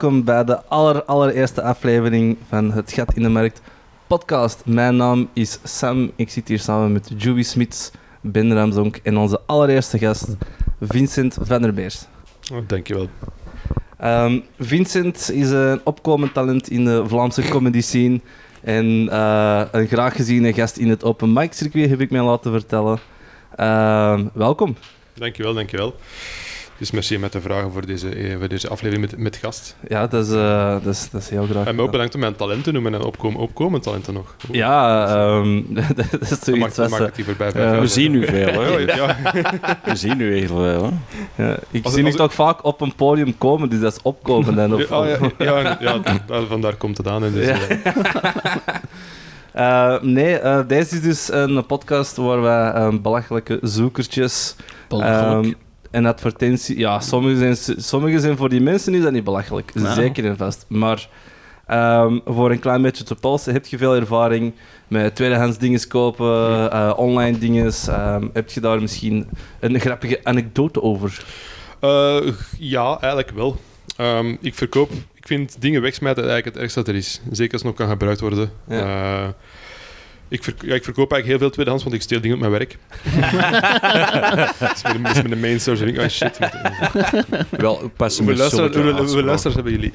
welkom bij de aller, allereerste aflevering van Het Gat in de Markt podcast. Mijn naam is Sam. Ik zit hier samen met Joey Smits, Ben Ramzonk en onze allereerste gast, Vincent van der Beers. Oh, dankjewel. Um, Vincent is een opkomend talent in de Vlaamse comedy scene. En uh, een graag geziene gast in het open mic circuit, heb ik mij laten vertellen. Uh, welkom. Dankjewel, dankjewel. Dus merci met de vragen voor deze, eh, voor deze aflevering met, met gast. Ja, dat is, uh, dat is, dat is heel graag. En me ook bedankt om mijn talenten te noemen en opkomen, opkomend talenten nog. Ja, um, dat is zoiets. Dat maakt het voorbij. Uh, we zien u veel, hè? ja. we zien u heel veel, hè? Ja, ik als, zie u toch vaak op een podium komen, dus dat is opkomen. Dan, of, ja, ja, ja, ja, vandaar komt het aan. Dus, Uh, nee, uh, deze is dus een podcast waar wij um, belachelijke zoekertjes um, en advertenties... Ja, sommige zijn, sommige zijn voor die mensen is dat niet belachelijk. Nou. Zeker en vast. Maar um, voor een klein beetje te polsen heb je veel ervaring met tweedehands dingen kopen, uh, online dingen. heb je daar misschien een grappige anekdote over? ja, eigenlijk wel. ik verkoop vind dingen wegsmijten eigenlijk het ergste dat er is. Zeker als het nog kan gebruikt worden. Ja. Uh, ik, ver, ja, ik, verkoop eigenlijk heel veel tweedehands, want ik steel dingen op mijn werk. dat is mijn, is mijn main source. Oh shit. Wel, passen we Hoeveel luisteraars hebben jullie?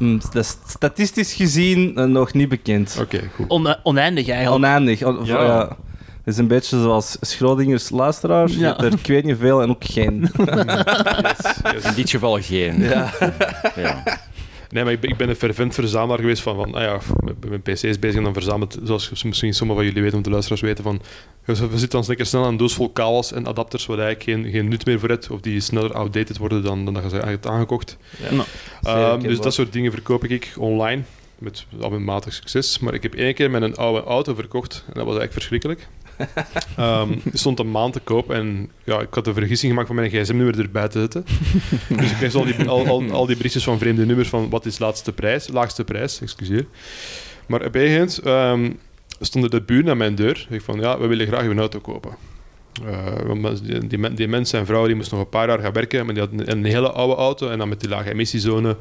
um, statistisch gezien uh, nog niet bekend. Oké, okay, goed. On, oneindig eigenlijk. Oneindig. On, ja. ja. Het is een beetje zoals Schrodingers luisteraar. Ja. er ik weet niet veel en ook geen. yes, In dit geval geen. Ja. ja. Nee, maar ik ben, ik ben een fervent verzamelaar geweest van, van ah ja, mijn PC's bezig en dan verzameld, zoals misschien sommigen van jullie weten, om de luisteraars weten, van we zitten dan lekker snel aan een doos vol kabels en adapters waar eigenlijk geen, geen nut meer voor hebt, of die sneller outdated worden dan, dan dat je ze eigenlijk aangekocht. Ja. Um, dus dat soort dingen verkoop ik online met al mijn matig succes. Maar ik heb één keer met een oude auto verkocht en dat was eigenlijk verschrikkelijk um, stond een maand te koop en ja, ik had de vergissing gemaakt van mijn gsm-nummer erbij te zetten. dus ik kreeg al die, al, al, al, die berichtjes van vreemde nummers van wat is laatste prijs, laagste prijs, excuseer. Maar op een um, stonden de buren aan mijn deur. Ik van ja, we willen graag uw auto kopen. Uh, die, die, mensen en vrouwen die moesten nog een paar jaar gaan werken, maar die hadden een hele oude auto en dan met die lage emissiezone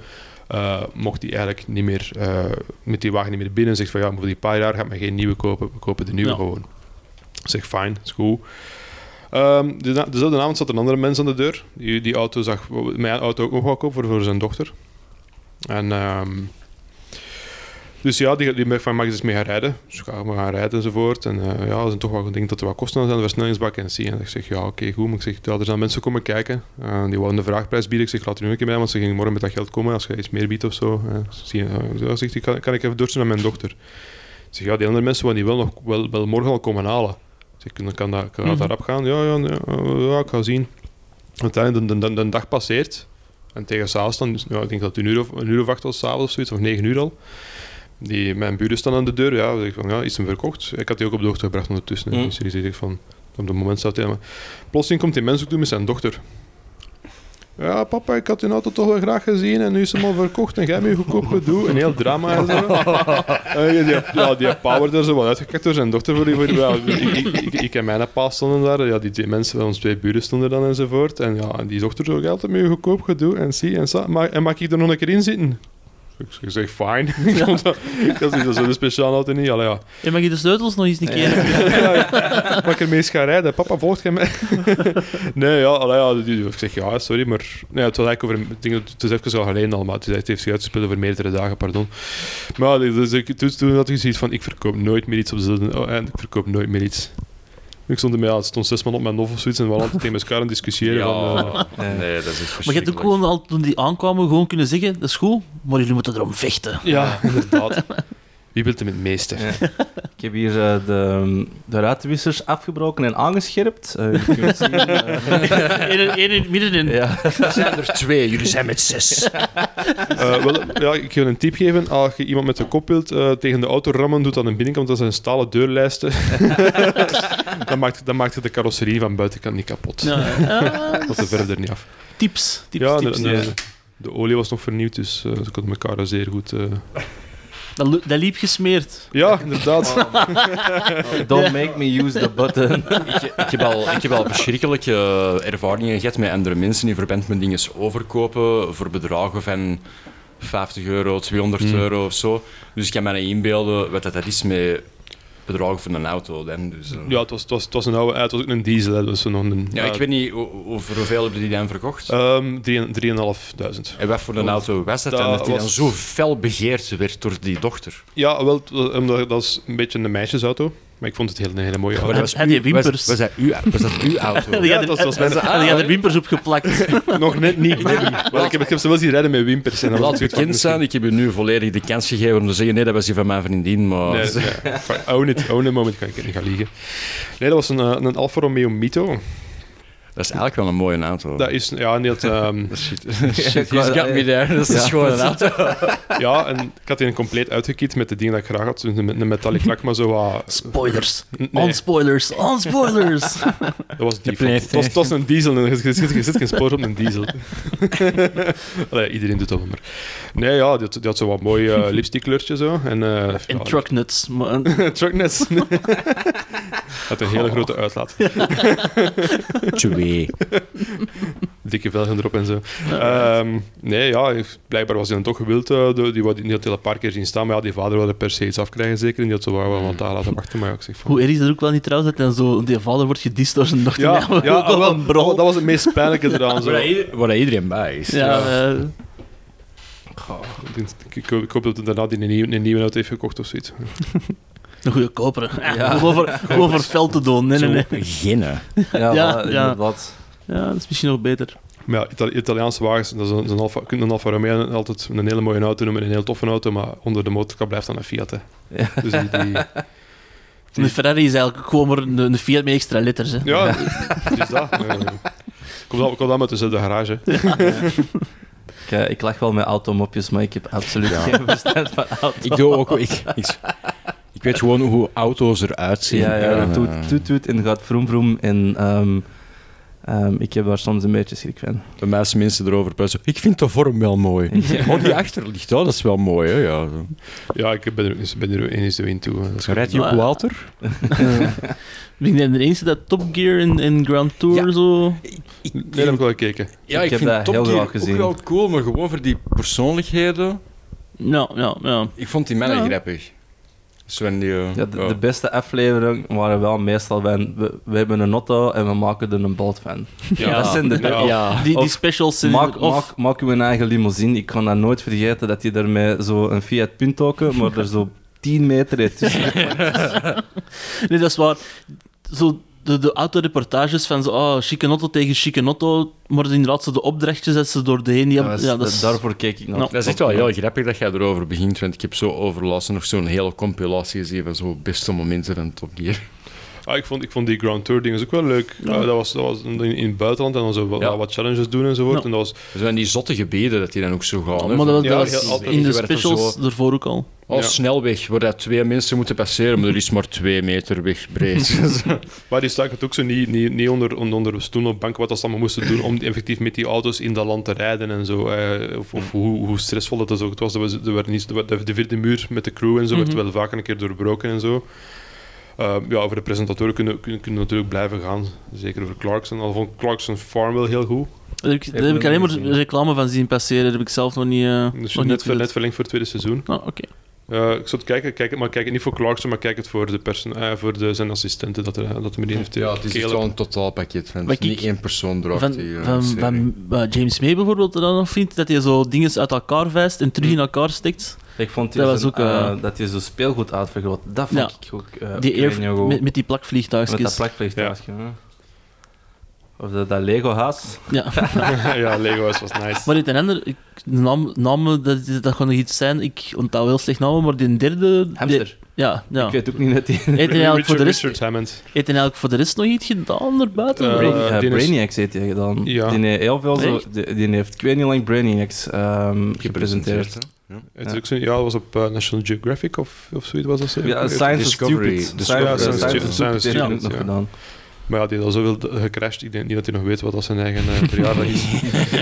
uh, mocht die eigenlijk niet meer uh, met die wagen niet meer binnen. En zegt van ja, voor die paar jaar gaat men geen nieuwe kopen, we kopen de nieuwe gewoon. Zeg, fijn, is goed. Um, dezelfde avond zat een andere mens aan de deur. Die, die auto zag mijn auto ook nog wel kopen voor, voor zijn dochter. En um, dus ja, die, die van, mag je eens mee gaan rijden? Dus ga maar gaan rijden enzovoort. En uh, ja, er zijn toch wel dingen dat er wat kosten aan zijn, de versnellingsbak en zie. En ik zeg, ja, oké, goed. Maar ik zeg, ja, er zijn mensen komen kijken. Uh, die wouden de vraagprijs bieden. Ik zeg, laat er nu een keer bij, want ze gingen morgen met dat geld komen als je iets meer biedt of zo. Uh, zie, kan, ik even doorsturen naar mijn dochter? Ik zeg, ja, die andere mensen die wel, nog, wel, wel morgen al komen halen. Zeg, kan, kan, dat, kan dat daarop gaan? Ja, ja, ja, ik ga zien. Uiteindelijk, de, de, de, dag passeert. En tegen s'avonds dan, ja, ik denk dat het een uur of, een uur of acht was, s'avonds of zoiets, of negen uur al. Die, mijn buren staan aan de deur, ja, zeg van, ja, is hem verkocht? Ik had die ook op de hoogte gebracht ondertussen. Mm. Dus die zegt van, op dat moment staat hij... Maar plotseling komt die mens ook toe met zijn dochter. Ja, papa, ik had die auto toch wel graag gezien en nu is hem al verkocht en jij hebt je goedkoop gedoe. Een heel drama en zo. en die, ja, die power er zo wat uitgekakt door zijn dochter. Voor die, voor ja, ik, ik, en mijn pa stonden daar. Ja, die twee mensen, onze twee buren stonden dan enzovoort. En ja, en die dochter zo met je goedkoop gedoe en zie en. Maar, en mag ik er nog een keer in zitten? Ik zeg, fijn. dat is zo speciaal auto niet. Allee, ja. ja, mag je de sleutels nog eens een keer? ja, ja, mag ik ermee gaan rijden? Papa, volgt jij mij? nee, ja, allee, ja. Ik zeg, ja, sorry, maar... Nee, het was eigenlijk over... Dingen, het is even al geleden al, maar het heeft zich uitgespeeld over meerdere dagen, pardon. Maar dus, ik, toen had ik zoiets van, ik verkoop nooit meer iets op de... Oh, en ik verkoop nooit meer iets. Ik stond, ja, het stond zes man op mijn novel of zoiets en we hadden altijd tegen elkaar aan discussiëren. Ja, van, uh, nee, dat is Maar je hebt ook gewoon al toen die aankwamen gewoon kunnen zeggen: dat is goed, maar jullie moeten erom vechten. Ja, inderdaad. Wie wilt hem het meeste? Ja. Ik heb hier uh, de, de ruitenwissers afgebroken en aangescherpt. Uh, je kunt zien, uh... Eén middenin. Ja. Er zijn er twee, jullie zijn met zes. wel, ja, ik ga een tip geven. Als je iemand met de kop wilt tegen de auto rammen, doet aan de binnenkant. Dat zijn stalen deurlijsten. dan, maakt, dan maakt je de carrosserie van buitenkant niet kapot. Ja. Of de verder niet af. Tips. tips ja, tips, de, de, de, olie was nog vernieuwd, dus ze konden elkaar zeer goed Dat, lo- dat liep gesmeerd. Ja, inderdaad. Don't make me use the button. ik, ik, heb al, ik heb al verschrikkelijke ervaringen gehad met andere mensen in verband met dingen overkopen voor bedragen van 50 euro, 200 Hmm. euro of zo. Dus ik kan me niet inbeelden wat dat dat is met bedragen voor een auto. Dan. Dus, eh, Ja, het was, het was, het was een oude, het was ook een diesel. Hè, dus nog een, ja, ik weet niet, o- o- voor hoeveel hebben die dan verkocht? Ehm, drie- 3.500. en wat voor een auto was dat dan? Dat Dat die dan was- zo fel begeerd werd door die dochter. Ja, wel, dat is een beetje een meisjesauto. Maar ik vond het heel, een hele mooie auto. Had die wimpers? Was, was, dat uw, was dat uw auto? En die Ja, had er- dat was en- mijn- en Ah, die had ja. wimpers op geplakt. Nog net niet. Maar ik, heb, ik heb ze wel zien rijden met wimpers. En dan Laat bekend zijn, ik heb u nu volledig de kans gegeven om te zeggen: nee, dat was die van mijn vriendin. Maar Nee, nee. Own it, own it moment kan ik niet gaan liegen. Nee, dat was een, eh, een Alfa Romeo Mito. Dat is eigenlijk wel een mooie auto. Dat is, ja, die had, ehm, Shit, Shit, he's got me there. Dat is Ja. gewoon een auto. ja, en ik had die compleet uitgekit met de dingen dat ik graag had. Dus Een, een metallic lak, maar zo wat... Spoilers. Nee, On spoilers. On spoilers. dat was die. Het was, een diesel. en Je, zit- je zit geen spoor op een diesel. Allee, iedereen doet dat wel maar. Nee, ja, die had, die had zo wat mooi eh lipstickkleurtje zo. En, eh En ja, truck nuts. Maar- Trucknets. Had een hele grote uitlaat. Twee. Dikke velgen erop en zo. Ehm, nee, ja, blijkbaar was hij dan toch gewild. door- die, die had hij al een paar keer zien staan, maar ja, die vader wilde per se iets afkrijgen zeker. En die had zo wel wat daar laten wachten. Maar ja, ik zeg van... Hoe erg is dat ook wel niet trouwens? Dat dan zo, die vader wordt gedist door zijn dochter. Ja, ja wel brol. dat was het meest pijnlijke eraan. Zo. Waar, ieder- waar iedereen bij is. Ja, eh, Ik, ik, hoop- ik hoop dat hij daarna die een, nieuwe, een nieuwe auto heeft gekocht of zoiets. een goede koper. Ja, voor, voor fel te doen. Nee, nee, nee. Zo Ginnen. Ja, Ja, voilà, ja. dat is misschien nog beter. Maar ja, Itali- Italiaanse wagens, dat is een, dat een Alfa, je kunt een Alfa Romeo altijd een hele mooie auto noemen, een heel toffe auto, maar onder de motorkap blijft dan een Fiat. Hè. Ja. Dus die, die, Een Ferrari is eigenlijk gewoon maar een, een Fiat met extra letters. Hè. ja, het is dat. Komt al, komt al met tussen de garage. Ik, eh, ik lach wel met automopjes, maar ik heb absoluut geen verstand van auto's. Ik doe ook... Ik, ik, ik weet gewoon hoe auto's eruit zien. Ja, ja, En, dat doet, toet, toet en gaat vroom, vroom. En ehm, ehm, ik heb daar soms een beetje schrik van. De meeste mensen erover puizen. Ik vind de vorm wel mooi. Oh, die achterlicht, oh, dat is wel mooi. Hè? Ja. Ja, ik ben er, ben er in is de wind toe. Rijdt je ook Walter? Ben ik de enige dat Top Gear in, in Grand Tour Ja. zo... Nee, dat heb ik wel gekeken. Ja, Ik ik, heb vind dat Top heel Gear gezien. ook wel cool, maar gewoon voor die persoonlijkheden. Ja, ja, ja. Ik vond die mannen Ja. grappig. Sven die... eh, Ja, de, ja. de beste afleveringen waren wel meestal van... We, we hebben een auto en we maken er een boot van. Ja, dat zijn de ja. Ja. Die, die specials. Maak, of, maak, maak uw eigen limousine. Ik kan dat nooit vergeten dat hij daarmee zo een Fiat Punto, maar er zo 10 meter tussen. Nee, dat is waar. Zo, de, de autoreportages van zo, oh, chique auto tegen chique auto, maar inderdaad zo de opdrachtjes dat ze door de heen... Die, Ja, hebben- ja, dat is- Daarvoor keek ik naar. Nou, Dat is echt wel heel grappig dat jij erover begint, want ik heb zo overlaatst nog zo'n hele compilatie gezien van zo beste momenten van Top Gear. Ah, ik, vond, ik vond die Grand Tour dingen ook wel leuk. Ja. Ah, dat, was, dat was in, in het buitenland en dan zo wat, Ja. wat challenges doen enzovoort. Ja. En dat was, Dus van die zotte gebieden dat die dan ook zo gaan. hè, maar dat, Ja, dat altijd in de werd er specials zo- ervoor ook al. Als Ja. snelweg, waar dat twee mensen moeten passeren, maar er is maar twee meter weg breed. maar die staken het ook zo niet, niet, niet onder, onder, stoel of bank wat dat ze allemaal moesten doen om effectief met die auto's in dat land te rijden en zo. eh, of of hoe, hoe stressvol dat ook was. Er was er werd niet, de, de vierde muur met de crew en zo werd Mhm. wel vaak een keer doorbroken en zo. Eh, ja, over de presentatoren kunnen, kunnen, kunnen we natuurlijk blijven gaan. Zeker over Clarkson. Al vond Clarkson Farm wel heel goed. Daar heb ik, daar heb ik alleen maar reclame van zien passeren. Daar heb ik zelf nog niet... eh Dus nog net, niet ver- net verlengd voor het tweede seizoen. Ah, oké. Eh, ik zou het kijken, kijk het, maar kijk het niet voor Clarkson, maar kijk het voor, de perso- eh, voor de, zijn assistenten dat, er, dat hij met die heeft. ja, het is wel een totaalpakket. Van, Maar het is niet één persoon draagt Van, die eh, van, eh, James May bijvoorbeeld, dat dan nog vindt, dat hij zo dingen uit elkaar vijst en terug in elkaar steekt. Ik vond Dat die was ook, eh, eh, dat hij zo speelgoed uitvergroot. Dat vond Ja. ik ook. eh, Die air, met, met die met plakvliegtuigjes. dat plakvliegtuigje. hè. Of dat, dat Lego-huis. Ja. ja, Lego was, was nice. Maar dit en ander, ik, de naam, namen, dat, dat gaat nog iets zijn. Ik onthoud heel slecht namen, maar die derde... die- Hamster. ja, ja. Ik weet ook niet dat die... Hij eigenlijk voor de rest, Richard Hammond. heeft hij eigenlijk voor de rest nog iets gedaan erbuiten? Eh, Brain, is- Brainiacs heeft hij gedaan. Ja. Die heeft heel veel zo... Die, die heeft, ik weet niet lang, Brainiacs ehm, gepresenteerd. hè. Ja. Het Ja. is ook zo, ja, dat was op eh, National Geographic of, of zoiets was dat zo. Ja, Science is Discovery. Stupid. Discovery. Science, Ja, Science. Maar ja, die heeft al zoveel gecrashed. Ik denk niet dat hij nog weet wat dat zijn eigen eh, verjaardag is.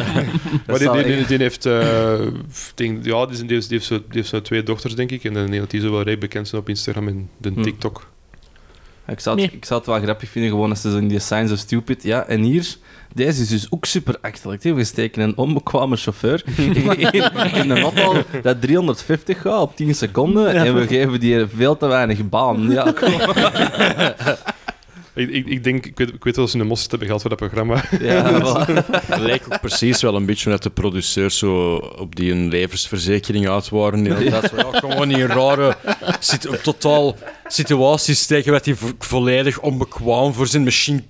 maar die, die, die, die heeft, eh, denk, ja, die, is- die, heeft, die, heeft zo, die heeft zo twee dochters, denk ik. En denk dat die zo wel redelijk bekend zijn op Instagram en de Hm. TikTok. Ik zou, het, Nee. ik zou het wel grappig vinden, gewoon als ze zo in die Signs of Stupid... Ja, en hier... Deze is dus ook super attractief. We steken een onbekwame chauffeur in, in een auto dat 350 gaat op 10 seconden en we geven die veel te weinig baan. Ja, kom. Ik, ik, ik denk, ik weet, ik weet wel of ze een mos hebben gehad voor dat programma. Ja, voilà. Het lijkt ook precies wel een beetje dat de producers zo op die een levensverzekering uit waren. De zo, ja, gewoon in rare sit- totaal situaties steken wat die vo- volledig onbekwaam voor zijn. Misschien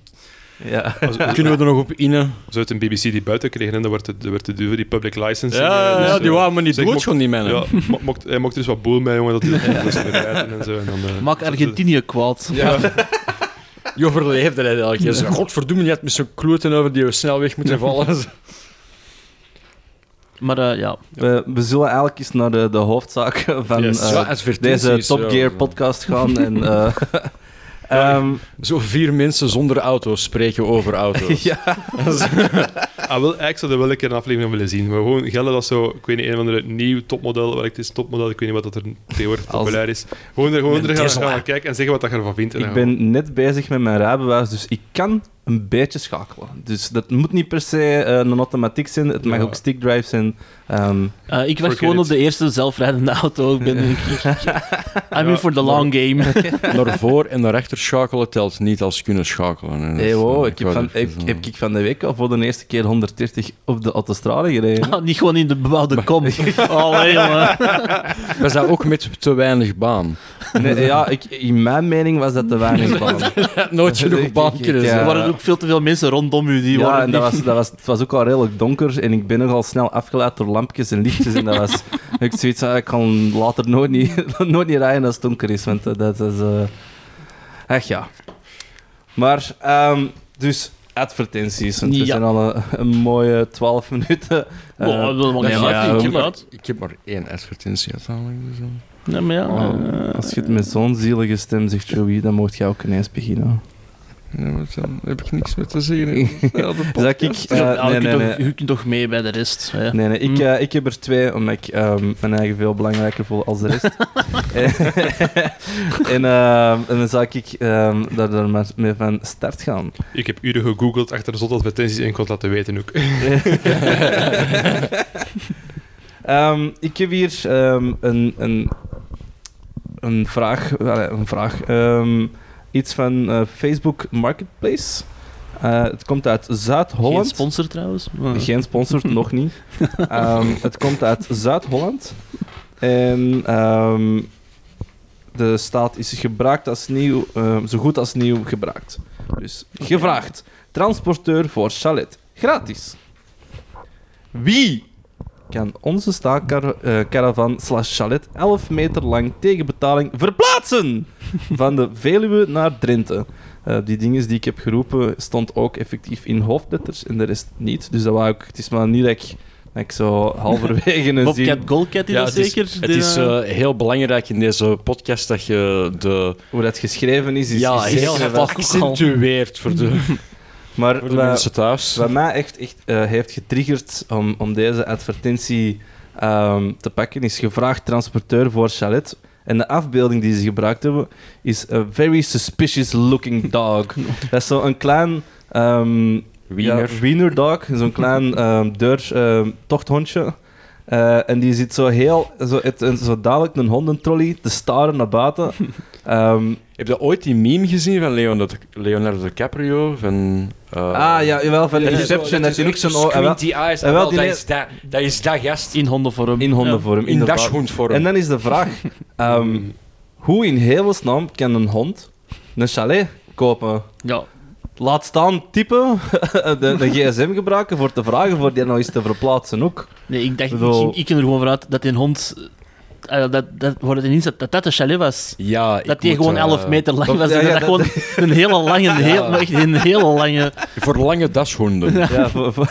ja. kunnen we er nog op innen. Zo uit een BBC die buiten kregen en dan wordt het, wordt het duur, die public licensing. Ja, eh, dus, ja, die eh, waren maar niet dood, gewoon die mannen. Ja, mocht, hij mocht er dus wat boel mee, jongen, dat hij dat en zo. En dan, eh, Maak Argentinië kwaad. Ja, Je overleefde het eigenlijk. Je zei, godverdomme, je had met zo'n kloten over die snelweg moeten vallen. Maar eh, ja, We, we zullen eigenlijk eens naar de, de hoofdzaak van Yes. eh, deze Top. Gear podcast gaan. En, eh, ehm, Zo vier mensen zonder auto's spreken over auto's. ja, ah, wel, eigenlijk zou er wel een keer een aflevering van willen zien. Maar gewoon gelden dat zo, ik weet niet, een of andere nieuw topmodel, wat het is, topmodel, ik weet niet wat dat er tegenwoordig populair is. Gewoon er, gewoon er gaan, gaan kijken en zeggen wat dat je ervan vindt. Ik ben net bezig met mijn rijbewijs, dus ik kan een beetje schakelen. Dus dat moet niet per se eh, een automatiek zijn, het mag Ja. ook stickdrive zijn. Ehm, eh, ik wacht Forget gewoon it. op de eerste zelfrijdende auto. Ik ben, ik, I'm in for the maar- long game. Naar voor en naar achter schakelen telt niet als kunnen schakelen. Hey, wow, eh, ik heb, van, ik, heb ik van de week al voor de eerste keer 130 op de autostrade gereden. Ah, niet gewoon in de bebouwde kom. Allee, jongen. Was dat ook met te weinig baan? Nee, ja, ik, in mijn mening was dat te weinig baan. Nooit genoeg Ik- baan ik- kunnen ik, zijn. Ook veel te veel mensen rondom u. Die ja, waren en dat was, dat was, het was ook al redelijk donker en ik ben nogal snel afgeleid door lampjes en lichtjes. En dat was, ik zoiets ik kan later nooit niet, nooit niet rijden als het donker is, want eh, dat is... eh echt ja. Maar, ehm, dus advertenties, want we Ja. zijn al een, een mooie 12 minuten. eh, Oh, dat nee, maar ja, ik we heb maar, ik heb maar één advertentie uiteindelijk. Dus, eh. Ja, maar ja. Oh, eh, als je het met zo'n zielige stem zegt, Joey, dan mocht je ook ineens beginnen. Maar dan heb ik niks meer te zeggen. Zal ik... eh, ja, nee, je, nee, nee. Toch, je kunt toch mee bij de rest. Hè. Nee, nee, ik, eh, ik heb er twee, omdat ik ehm, mijn eigen veel belangrijker voel als de rest. en, ehm, en dan zal ik ehm, daar, daar maar mee van start gaan. Ik heb uren gegoogeld achter de zotte advertenties en ik kon het laten weten ook. Ehm, ik heb hier ehm, een, een, een vraag. Een vraag ehm, iets van eh, Facebook Marketplace. Eh, het komt uit Geen Zuid-Holland. sponsor trouwens. maar- Geen sponsor, nog niet. Ehm, het komt uit Zuid-Holland. En ehm, de staat is gebruikt als nieuw, ehm, zo goed als nieuw gebruikt. Dus gevraagd. Transporteur voor chalet. Gratis. Wie kan onze staakcaravan slash chalet 11 meter lang tegen betaling verplaatsen? Van de Veluwe naar Drenthe. Eh, die dingen die ik heb geroepen, stond ook effectief in hoofdletters en de rest niet. Dus dat wou ik, het is maar niet dat ik, dat ik zo halverwege een Bobcat zin... Goldcat, die Ja, dat het is, zeker? het is eh, eh, heel belangrijk in deze podcast dat je de Hoe dat geschreven is, is, ja, is heel accentueert voor de, Maar voor de wat- mensen thuis. wat mij echt, echt eh, heeft getriggerd om, om deze advertentie ehm, te pakken, is gevraagd transporteur voor chalet. En de afbeelding die ze gebruikt hebben, is a very suspicious looking dog. dat is zo'n klein... ehm, Wiener. Ja, wiener dog, zo'n klein ehm deur ehm, tochthondje. Eh, en die zit zo heel, zo, het, zo dadelijk een hondentrolley te staren naar buiten. Ehm, Heb je ooit die meme gezien van Leonardo, Leonardo DiCaprio? Van, ah ja, jawel, van Inception. Dat hij ook echt zo'n... zo oh, ah, wel, squinty eyes. wel, wel, die dat, is dat, dat is dat gast. in hondenvorm. in hondenvorm, In dashondvorm. En dan is de vraag, ehm, hoe in hemelsnaam kan een hond een chalet kopen? Ja. Laat staan typen, de, de gsm gebruiken voor te vragen voor die nou eens te verplaatsen ook. Nee, ik dacht, ik, ging- ik ging er gewoon vanuit dat die hond eh, dat, dat, wordt het ineens dat dat dat de chalet was. Ja, Dat die gewoon eh, 11 meter lang dat- was. ja, en ja, dat, dat- gewoon een hele lange, een heel, echt een hele lange... Voor lange dashonden. Ja, voor, voor-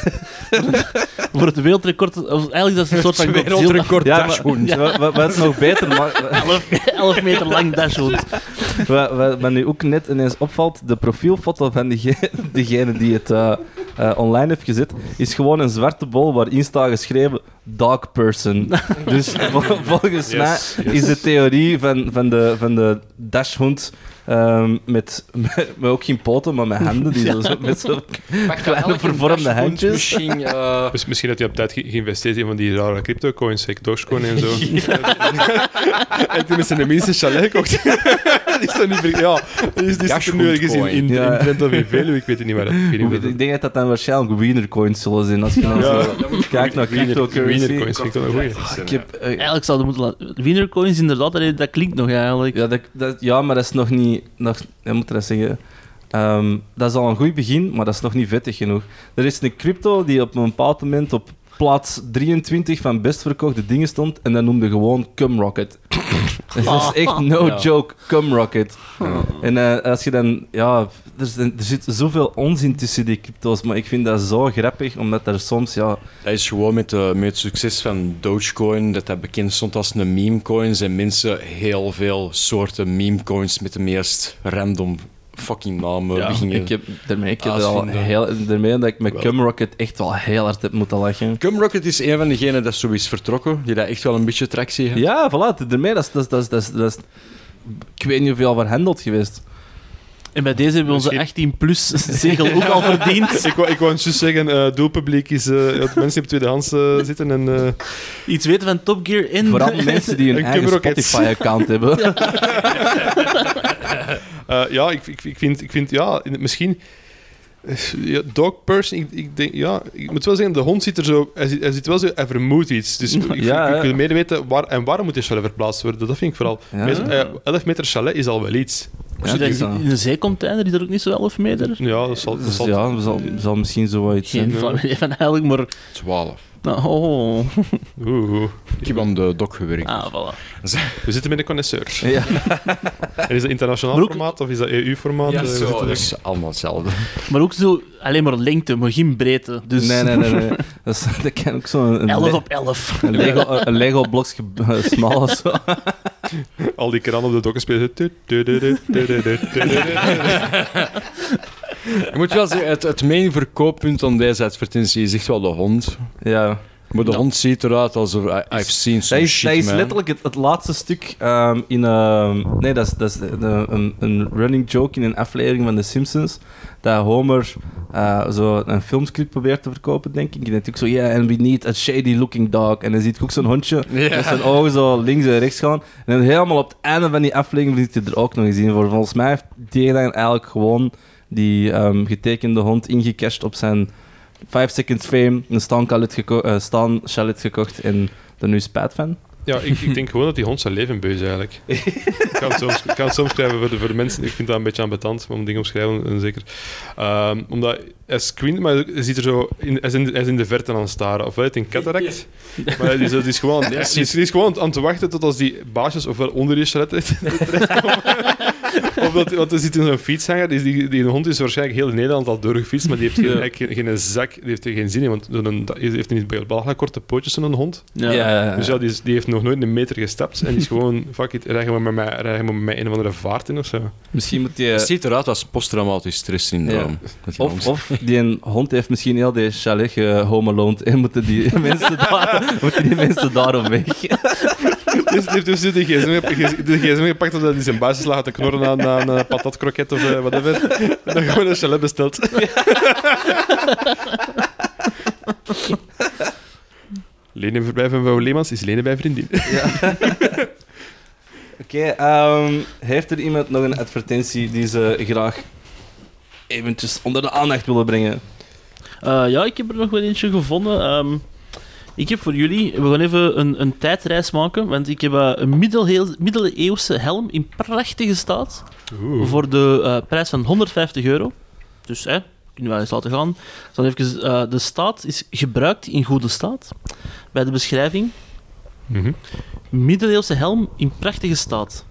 Voor het wereldrecord... Eigenlijk dat is een soort van. Wereldrecord ja, maar, dashhond. wat, wat, wat nog beter ma- 11, 11 meter lang dashhound. wat, wat, wat nu ook net ineens opvalt, de profielfoto van diegene, diegene die het eh, eh, online heeft gezet, is gewoon een zwarte bol waarin staat geschreven dog person. dus vol- volgens Yes, mij yes. is de theorie van, van, de, van de dashhond ehm, met, met, met ook geen poten, maar met handen, die zo, zo- met zo'n kleine vervormde handjes. Misschien, eh, Dus misschien dat hij op tijd ge- geïnvesteerd in van die rare crypto-coins, like Dogecoin en zo. en toen is hij de minste chalet gekocht. die is dan niet ver- Ja, die is, die er nu ergens in, in, Ja. in Drenthe of in Veluwe, ik weet het niet waar. Ik weet Ik denk dat dat dan waarschijnlijk wienercoins zullen zijn. Als je dan Ja. zo kijkt naar Wiener- cryptocurrency. Wienercoins vind ik wel een goeie. Ik heb, eh, Eigenlijk zouden moeten laten... Wienercoins, inderdaad, dat, dat klinkt nog eigenlijk. Ja, dat, dat- ja, maar dat is nog niet... Nog, hoe moet dat zeggen? Ehm, dat is al een goed begin, maar dat is nog niet vettig genoeg. Er is een crypto die op een bepaald moment op plaats 23 van best verkochte dingen stond en dat noemde gewoon Cumrocket. dat is echt no Ja. joke, Cumrocket. En eh, als je dan... Ja, er, zit- er zit zoveel onzin tussen die crypto's, maar ik vind dat zo grappig, omdat er soms... Ja, Dat is gewoon met, de, met het succes van Dogecoin, dat dat bekend stond als een memecoin, zijn mensen heel veel soorten memecoins met de meest random fucking namen Ja, beginnen. ik heb, daarmee, ik heb al Uitvinden. heel, daarmee dat ik met. Cumrocket echt wel heel hard heb moeten lachen. Cumrocket is een van degenen dat zo is vertrokken, die daar echt wel een beetje tractie heeft. Ja, voilà. Daarmee, dat is, dat is, dat is, dat is, dat is- ik weet niet hoeveel verhandeld geweest. En bij deze hebben we onze 18-plus zegel ook al verdiend. Ik wou, ik wou eens juist zeggen, eh doelpubliek is eh, ja, de mensen die op tweedehands eh, zitten en... eh, Iets weten van Top Gear in... Vooral mensen die een En eigen. Spotify-account hebben. Eh, ja, ik, ik, ik, vind, ik vind, ja, misschien... eh, Ja, dog person, ik, ik denk, ja, ik moet wel zeggen, de hond zit er zo, hij zit, hij zit wel zo, hij vermoedt iets. Dus ik, Ja, ik, wil meer weten, waar, en waarom moet die chalet verplaatst worden? Dat vind ik vooral. Ja. Meestal, eh, 11 meter chalet is al wel iets. Ja, dus, een zeecontainer, is dat ook niet zo 11 meter? Ja, dat zal... Dat dus zal ja, zal, zal misschien zo wat iets Geen zijn. idee van eigenlijk, maar... 12. Nou, oh. Oeh, oeh. Ik heb aan de doc gewerkt. Ah, voilà. we zitten met een connoisseur. Ja. En is dat internationaal ook- formaat of is dat EU-formaat? Ja, Eh, zo, dat er- is allemaal hetzelfde. Maar ook zo alleen maar lengte, maar geen breedte. Dus Nee, nee, nee. nee. Dat, is, dat kan ook zo'n... Een, 11 le- op 11. een Lego, een eh, smal of zo. Al die kranen op de dokken spelen. Ik moet wel zeggen, het, het main verkooppunt van deze advertentie is echt wel de hond. Ja. Maar de hond ziet eruit alsof I've seen some dat is, is letterlijk het, laatste stuk ehm, in... een. nee, dat is, dat is eh, een, running joke in een aflevering van The Simpsons. Dat Homer uh, zo een filmscript probeert te verkopen, denk ik. En natuurlijk zo, yeah, and we need a shady looking dog. En dan ziet ook zo'n hondje met zijn ogen zo links en rechts gaan. En helemaal op het einde van die aflevering zit hij er ook nog eens in. Volgens mij heeft die eigenlijk gewoon die ehm, getekende hond ingecashed op zijn 5 seconds fame, een Stan chalet, geko- eh, Stan chalet gekocht en er nu spijt van. Ja, ik, ik denk gewoon dat die hond zijn leven beu is eigenlijk. ik, kan het soms, ik kan het soms schrijven voor de, voor de mensen. Ik vind dat een beetje ambetant om dingen omschrijven, en zeker. Ehm, omdat hij screent, maar hij, ziet er zo in, hij, is in, hij is in de verte aan het staren. Ofwel een cataract, maar hij is, hij is gewoon, hij is, hij is gewoon aan te wachten tot als die baasjes ofwel onder die chalet terechtkomen. Of dat, want er zit in zo'n fietshanger, die, die, die hond is waarschijnlijk heel Nederland al doorgefietst, maar die heeft geen, eigenlijk geen, geen zak, die heeft er geen zin in, want dat- heeft hij niet belachelijk korte pootjes, zo'n hond. Ja. Dus ja, die, is- die heeft nog nooit een meter gestapt en die is gewoon, fuck it, rijden we met mij, rijden we met mij een of andere vaart in of zo. Misschien moet die... Het ziet eruit als posttraumatisch stresssyndroom. Die Of, of die een hond heeft misschien heel die chalet gehomeloond en moeten die mensen, daar, moeten die mensen daarom weg. Dus die heeft dus de gsm, de gsm gepakt omdat hij zijn basis lag te knorren aan, aan een patatkroket of eh, whatever. En dan gewoon een chalet besteld. Lenen verblijf van Wouw Leemans is lenen bij vriendin. Oké, ehm, heeft er iemand nog een advertentie die ze graag eventjes onder de aandacht willen brengen? Eh, ja, ik heb er nog wel eentje gevonden. Ehm, ik heb voor jullie, we gaan even een, een tijdreis maken, want ik heb eh, een middeleeuwse helm in prachtige staat Oeh. voor de eh, prijs van 150 euro. Dus, hè, kunnen we eens laten gaan. Dan even, eh, de staat is gebruikt in goede staat. Bij de beschrijving. Mhm. Middeleeuwse helm in prachtige staat.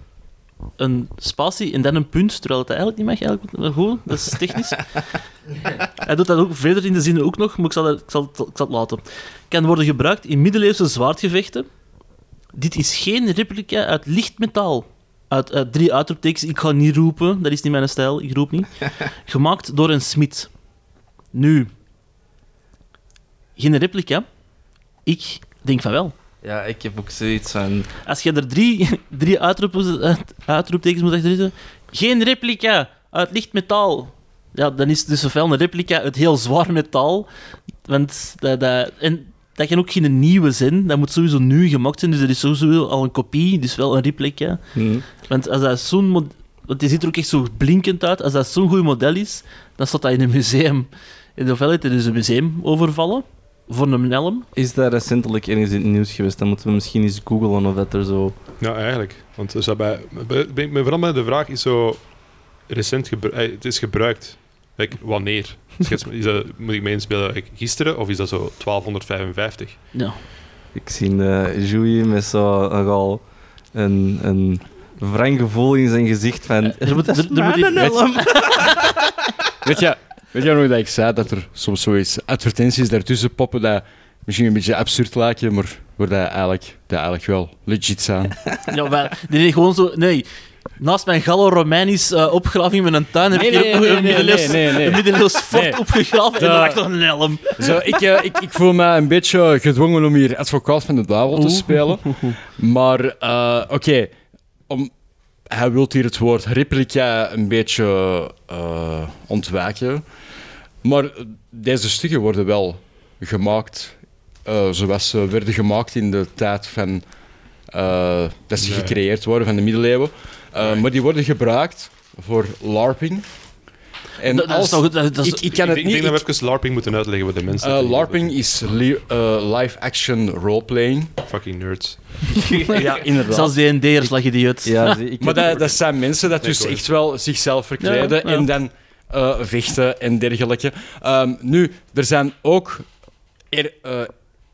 Een spatie en dan een punt, terwijl het eigenlijk niet mag. Eigenlijk. Goed, dat is technisch. Hij doet dat ook verder in de zinnen ook nog, maar ik zal, het, ik, zal het, ik zal het laten. Kan worden gebruikt in middeleeuwse zwaardgevechten. Dit is geen replica uit lichtmetaal. Uit, uit drie uitroeptekens. Ik ga niet roepen, dat is niet mijn stijl, ik roep niet. Gemaakt door een smid. Nu, geen replica. Ik denk van wel. Ja, ik heb ook zoiets van... Als je er drie, drie uitroepen, uitroeptekens moet achterzetten. Geen replica uit licht metaal. Ja, dan is het dus ofwel een replica uit heel zwaar metaal. Want dat, dat, en dat kan ook geen nieuwe zijn. Dat moet sowieso nu gemaakt zijn. Dus er is sowieso al een kopie, dus wel een replica. hm. Want als dat zo'n... Want die ziet er ook echt zo blinkend uit. Als dat zo'n goed model is, dan staat dat in een museum. In de veelheid, er is een museum overvallen. Voor een helm. Is daar recentelijk ergens in het nieuws geweest? Dan moeten we misschien eens googlen of dat er zo... Ja, eigenlijk. Want ze hebben, bij- bij- bij- vooral bij de vraag is zo recent gebruikt. Het is gebruikt. Like, wanneer? Schets, is dat, moet ik me inspelen like, gisteren of is dat zo 1255? Ja. Ik zie uh, Joey met zo nogal een, een wrang gevoel in zijn gezicht van... Er moet, Dat is er, er moet helm. Weet je, weet je nog dat ik zei dat er soms zoiets advertenties daartussen poppen dat misschien een beetje absurd lijken, maar waar dat eigenlijk, dat eigenlijk wel legit zijn. Ja, maar nee, nee, gewoon zo... Nee. Naast mijn Gallo-Romeinisch eh, opgraving met een tuin heb Nee, ik nee, nee, een middeleeuws, nee, fort opgegraven en Da- daarachter een helm. Zo, ik, eh, ik, ik voel me een beetje gedwongen om hier advocaat van de duivel te spelen. Maar eh, oké, om hij wil hier het woord replica een beetje ontwijken. Maar eh, deze stukken worden wel gemaakt eh, zoals ze werden gemaakt in de tijd van eh, dat ze Nee. gecreëerd worden van de middeleeuwen. Eh, Nee. Maar die worden gebruikt voor LARPing. En Dat, dat is als, toch... Dat, dat is, ik, ik kan ik, het denk- niet. ik denk dat we even LARPing moeten uitleggen voor de mensen. Eh, die- LARPing is li- eh, live-action roleplaying. Fucking nerds. ja, inderdaad. Zelfs die ND'ers lag je die uit. Ja, ik maar dat, dat zijn mensen dat Nee, dus ik echt wel zichzelf verkleden Ja, ja. en dan eh, vechten en dergelijke. Ehm, nu, er zijn ook er, eh,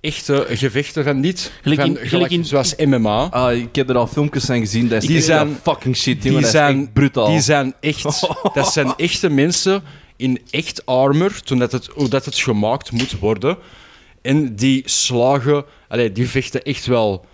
echte gevechten van niet, Gelijk van, in- gelijk gelijk in- zoals MMA. Ah, ik heb er al filmpjes van gezien. Dat is Die zijn- fucking shit, die is zijn- echt brutaal. Die zijn echt, dat zijn echte mensen in echt armor, toen dat het, hoe dat het gemaakt moet worden. En die slagen, allee, die vechten echt wel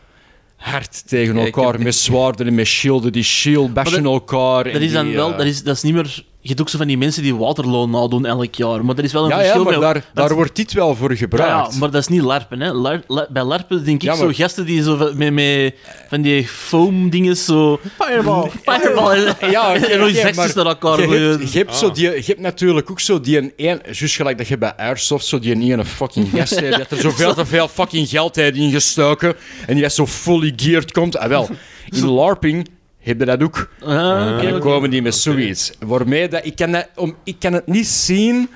hard tegen Ja, elkaar, heb- met zwaarden en met shielden. Die shield bashen dat- elkaar. en Dat is dan die, wel... eh, Dat is, dat is niet meer... Je hebt ook zo van die mensen die Waterloo nadoen elk jaar. Maar er is wel een ja, ja, verschil maar met- daar, daar wordt dit wel voor gebruikt. ja, maar dat is niet larpen. Hè. Lar- la- bij larpen denk ik Ja, maar- zo gasten die zo van- met, met van die foam dingen zo... Fireball! Fireball! Ja, en nog maar naar elkaar je hebt, je, hebt zo die, je hebt natuurlijk ook zo die een, een juist gelijk dat je bij Airsoft zo die ene fucking gast hebt, die heeft er zoveel te veel fucking geld heeft ingestoken en die dat zo fully geared komt. Ah, wel, in LARPing heb je dat ook. Ah, oké, En dan komen die met zoiets. Waarmee dat, ik, kan dat, om, ik kan het niet zien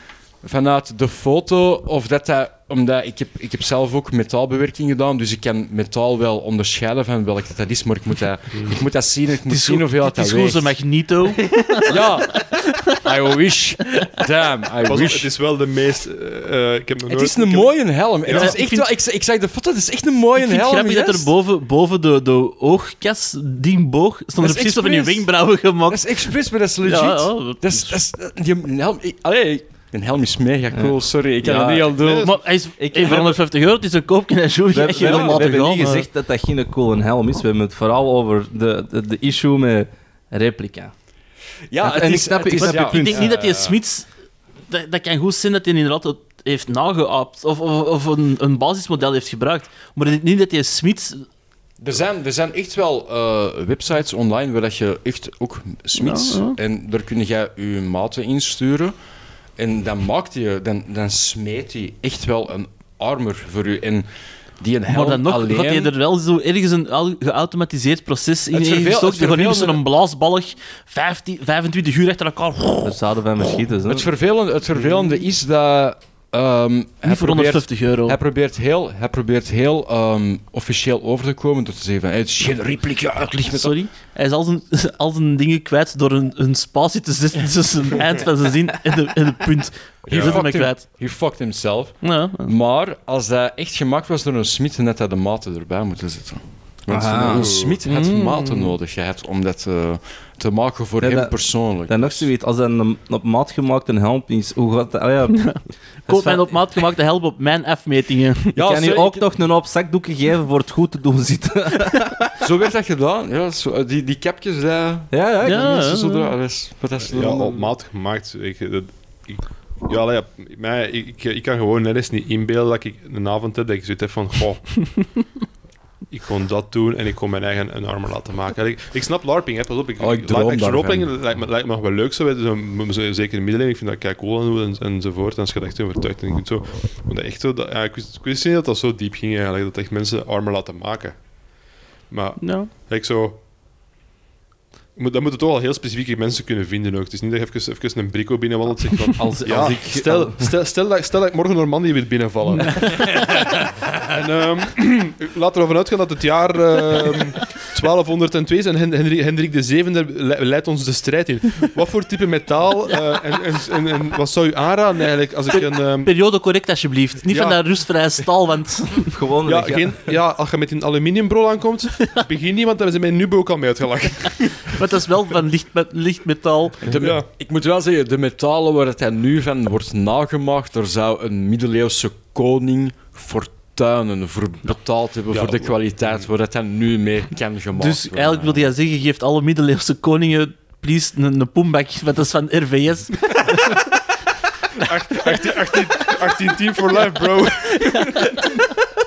vanuit de foto of dat dat... Omdat ik heb, ik heb zelf ook metaalbewerking gedaan, dus ik kan metaal wel onderscheiden van welk dat is, maar ik moet dat, ik moet dat zien en ik moet Het is zien hoeveel Het dat is gewoon zo'n weegt. magneto. Ja, I wish. Damn, I Pas op, wish. het is wel de meest... eh, eh, ik heb nog Het is een ik heb- mooie helm. Ja, het is ik echt vind- wel, ik, ik zag de foto, het is echt een mooie Ik vind het helm. grappig dat er yes. boven, boven de, de oogkas, die boog, stonden Dat er is precies van die expres. wenkbrauwen Dat gemaakt. is expres, maar dat is legit. Ja, ja, dat Dat is, dat is, die helm... ik- Allee, een helm is mega cool, sorry. Ik kan Ja. het niet al doen. Maar hij is Ik- hey, voor 150 euro, het is een koopje en zo. We, we, je hebben niet gezegd dat dat geen coole helm is. We hebben het vooral over de, de, de issue met replica. Ja, En ik snap- het ik is- snap je ja. punt. Ik denk niet dat die Eh, Smits... Dat, dat kan goed zijn dat hij inderdaad het heeft nageaapt. Of, of, of een, een basismodel heeft gebruikt. Maar ik denk niet dat die Smits... Er zijn, er zijn echt wel eh, websites online waar dat je echt ook smits Ja, ja. en daar kun jij je maten insturen en dan maakt je, dan, dan smeet hij echt wel een armor voor u en die een helm Maar dan nog alleen. hij er wel zo ergens een au- geautomatiseerd proces in Je gaat niet zo'n blaasballig 15, 25 uur achter elkaar... Daar zouden wij met schieten. zo. Het vervelende, het vervelende is dat Ehm, hij Niet voor probeert- 150 euro. Hij probeert heel, hij probeert heel ehm, officieel over te komen door te zeggen van hey, het is geen replica, het ligt met Sorry. Hij is al zijn, al zijn dingen kwijt door een, een spatie te zetten tussen het eind van zijn zin en de, en de punt. Hier Ja. zit hij kwijt. He fucked himself. Ja, Maar als dat echt gemaakt was door een smid, dan had hij de maten erbij moeten zetten. Want Ah. een smid had Mm. maten nodig gehad om dat eh, te maken voor Ja, hem dat- persoonlijk. Dan nog zoiets, als dat een op maat gemaakte helm is, hoe gaat dat? Ah, ja. Koop mijn op maat gemaakte help op mijn afmetingen. Ik Ja, kan je ook ik- nog een hoop zakdoeken geven voor het goed te doen zitten. Zo werd dat gedaan. Ja, zo, die, die capjes, dat... ja, ja. ik- Ja. mensen zo dat is- wat is Ja, op maat gemaakt. Ik, dat, ik, ja, allee, ja, mij, ik, ik, ik kan gewoon net eens niet inbeelden dat ik een avond heb dat ik zoiets heb van, goh, ik kon dat doen en ik kon mijn eigen een armor laten maken. Ik, ik snap LARPing, hè, pas op. Ik, Oh, ik roleplaying lijkt me, lijkt me nog wel leuk zo, hè, zo, zeker in de middeleeuwen. Ik vind dat kei cool en, enzovoort. En als je dat echt overtuigt en je kunt zo... Maar dat echt zo, dat, ja, ik, wist, ik wist niet dat dat zo diep ging eigenlijk, dat echt mensen armor laten maken. Maar Ja. ik zo... moet- Dan moeten toch wel heel specifieke mensen kunnen vinden ook. Het is niet dat je even, even een brico binnenwandelt en zegt van... Als, Ja, als ik, stel, stel, stel, dat, stel dat ik morgen Normandië wil binnenvallen. en ehm, laat ervan uitgaan dat het jaar ehm 1202 is en Hendrik de Zevende le- leidt ons de strijd in. Wat voor type metaal eh, en, en, en, en wat zou u aanraden eigenlijk als ik een... ehm, Periode correct, alsjeblieft. Niet Ja. van dat rustvrije stal, want... gewoon ja, geen, ja, als je met een aluminiumbrol aankomt, begin niet, want daar zijn mijn Nubo ook al mee uitgelachen. Maar het is wel van licht, met, licht metaal. De me- Ja. Ik moet wel zeggen, de metalen waar het hij nu van wordt nagemaakt, er zou een middeleeuwse koning fortuinen voor betaald hebben Ja, voor de kwaliteit waar het hij nu mee kan gemaakt Dus worden. eigenlijk wil jij zeggen, je geeft alle middeleeuwse koningen please een, een poembak, want dat is van RVS. 18, 18, 18 team for life, bro.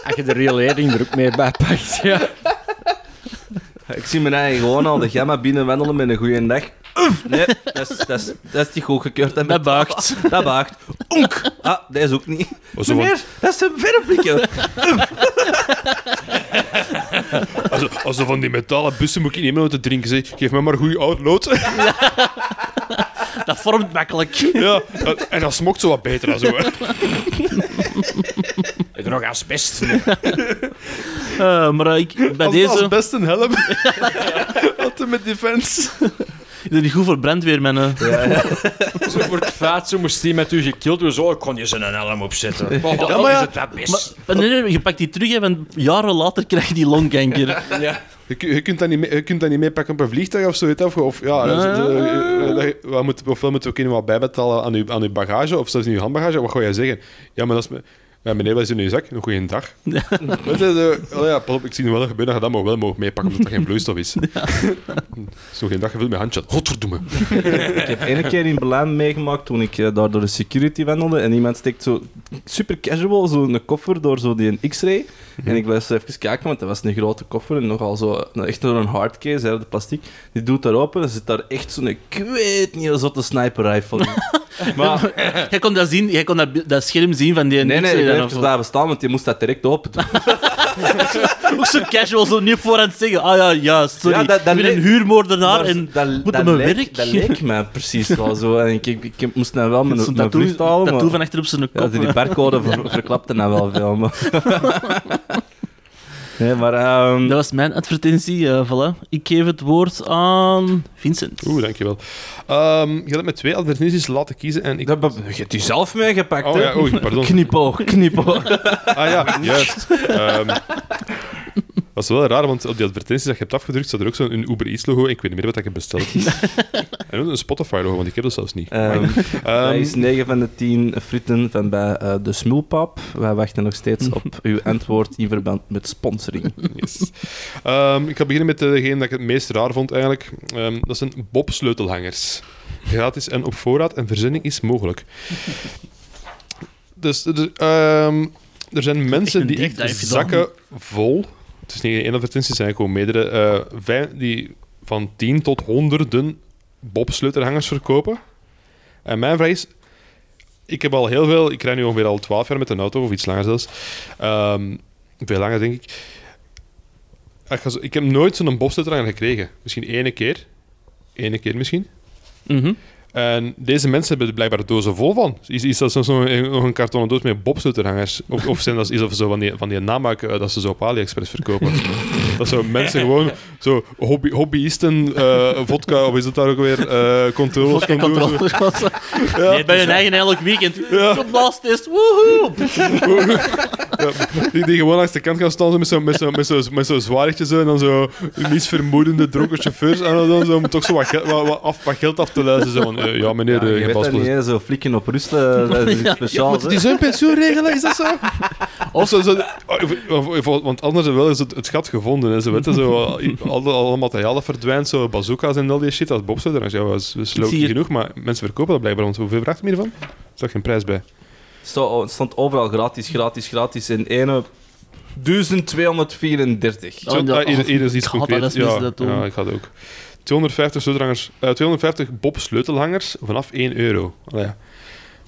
Als je de relering er ook mee bij pakt, ja. Ik zie mijn eigen gewoon al de gamma binnen wandelen met een goede dag. Nee, dat is, dat, is, dat is niet goedgekeurd. Dat buigt. Dat buigt. Onk. Ah, deze ook niet. Zo van- Meneer, dat is een verreblikken. Als, als ze van die metalen bussen moet ik niet meer te drinken. Zeg. Geef me maar goede oud lood. Dat vormt makkelijk. ja, en dat smokt zo wat beter. dan Zo, hè. Er nog asbest. Eh, maar eh, ik, bij Als, deze... als best een helm. Altijd met defense. Niet goed voor brandweer, man. eh. Zo voor het feit, zo moest die met u gekild worden. Zo, ik kon je zijn helm opzetten. Oh, Ja, dat maar ja, is het dat best. Maar nee, nee, je pakt die terug, hè, want jaren later krijg je die longkanker. Ja. Je, kun- je, kunt dat niet mee, je kunt dat niet meepakken op een vliegtuig of zo. Weet je, of, of, ja, Ja. dat- wat moet, ofwel moet je ook iemand wat bijbetalen aan je, aan uw bagage, of zelfs in je handbagage. Wat ga jij zeggen? Ja, maar dat is... me- Ja, meneer, wat is in uw zak? Een goede dag. Weet je, zo, oh ja, pas op, ik zie nu wel dat gebeuren dat je dat maar wel mogen meepakken, omdat dat geen vloeistof is. Zo'n geen dag gevuld met handje. Godverdomme. Ik heb ene keer in Berlijn meegemaakt toen ik eh, daar door de security wandelde en iemand steekt zo super casual zo een koffer door zo die een X-ray. En ik was even kijken, want dat was een grote koffer en nogal zo, nou, echt door een hardcase, hè, de plastic. Die doet daar open en zit daar echt zo'n, ik weet niet, een zotte sniper rifle in. maar, Jij kon dat zien, jij kon dat, dat scherm zien van die nee, nee, ik dan ben of even zo. blijven staan, want die moest dat direct open doen. Ook zo casual, zo niet voor aan het zeggen. Ah ja, ja, sorry. Ja, dat- dat ik ben een huurmoordenaar en... dat, moet dat, mijn leek, werk. dat leek mij precies wel zo. En ik, ik, ik moest nou wel mijn, mijn tattoo, vlucht halen, tattoo maar- van achter op zijn Ja, kop. die barcode ver, verklapte nou wel veel. Maar, nee, maar ehm, Dat was mijn advertentie, eh voilà. Ik geef het woord aan Vincent. Oeh, dankjewel. Ehm je hebt met twee advertenties laten kiezen en ik... dat, be- je hebt u zelf meegepakt, Oh hè? ja, oei, pardon. Knipoog, knipoog. Ah ja, juist. Ehm, dat is wel raar, want op die advertenties dat je hebt afgedrukt, staat er ook zo'n Uber Eats logo en ik weet niet meer wat ik heb besteld. en ook een Spotify logo, want ik heb dat zelfs niet. Ehm, dat Ehm, is 9 van de 10 frieten van bij eh, de Smulpap. Wij wachten nog steeds op uw antwoord in verband met sponsoring. yes. Ehm, ik ga beginnen met degene dat ik het meest raar vond eigenlijk. Ehm, dat zijn Bob-sleutelhangers. Gratis en op voorraad en verzending is mogelijk. Dus er, ehm, er zijn mensen die echt zakken vol. Het is niet één advertentie, zijn gewoon meerdere. eh, die van 10 tot honderden Bob-sleutelhangers verkopen. En mijn vraag is. Ik heb al heel veel, ik rij nu ongeveer al 12 jaar met een auto, of iets langer zelfs. Ehm, veel langer, denk ik. Ik heb nooit zo'n bobsleutelhanger gekregen. Misschien ene keer. Ene keer misschien. Mhm. En deze mensen hebben er blijkbaar dozen vol van. Is, is dat een- nog een kartonnen doos met bobsleuterhangers? Of, of zijn dat is dat zo van die, van die namaak eh, dat ze zo op AliExpress verkopen? dat zo mensen gewoon zo hobby, hobbyisten eh, vodka, of is het daar ook weer, eh controles gaan doen. Controles. Ja. Nee, bij hun eigen elk weekend. Geblaastest, woehoe! Die, die gewoon langs de kant gaan staan zo met zo'n met zo, met zo, met zo zwaartje zo, en dan zo niets vermoedende dronken chauffeurs en dan zo, om toch zo wat, geld- wat, wat, af, wat geld af te luisteren. Zo van, eh, ja meneer, Ja, eh, je weet paspoort. niet, hè, zo flikken op rust, eh, dat is iets speciaals. hè. zo'n pensioenregelen, is dat zo? Of zo, zo of, of- of- want anders wel is het, het gat gevonden. Hè. Ze weten zo, al, al materiaal dat verdwijnt, zo bazooka's en al die shit, als bobsledder. Ja, dat is, is Ik low zie hier- genoeg, maar mensen verkopen dat blijkbaar. Want hoeveel vraagt men hiervan? Er staat geen prijs bij. Sto- Het stond overal gratis, gratis, gratis. In ene 1234. Oh, Zo, ja, ah, hier, hier is iets concreets. Ja, dat ja, ik ga het ook. 250, sleutelhangers, eh, 250 Bob sleutelhangers vanaf 1 euro. Allee, ja.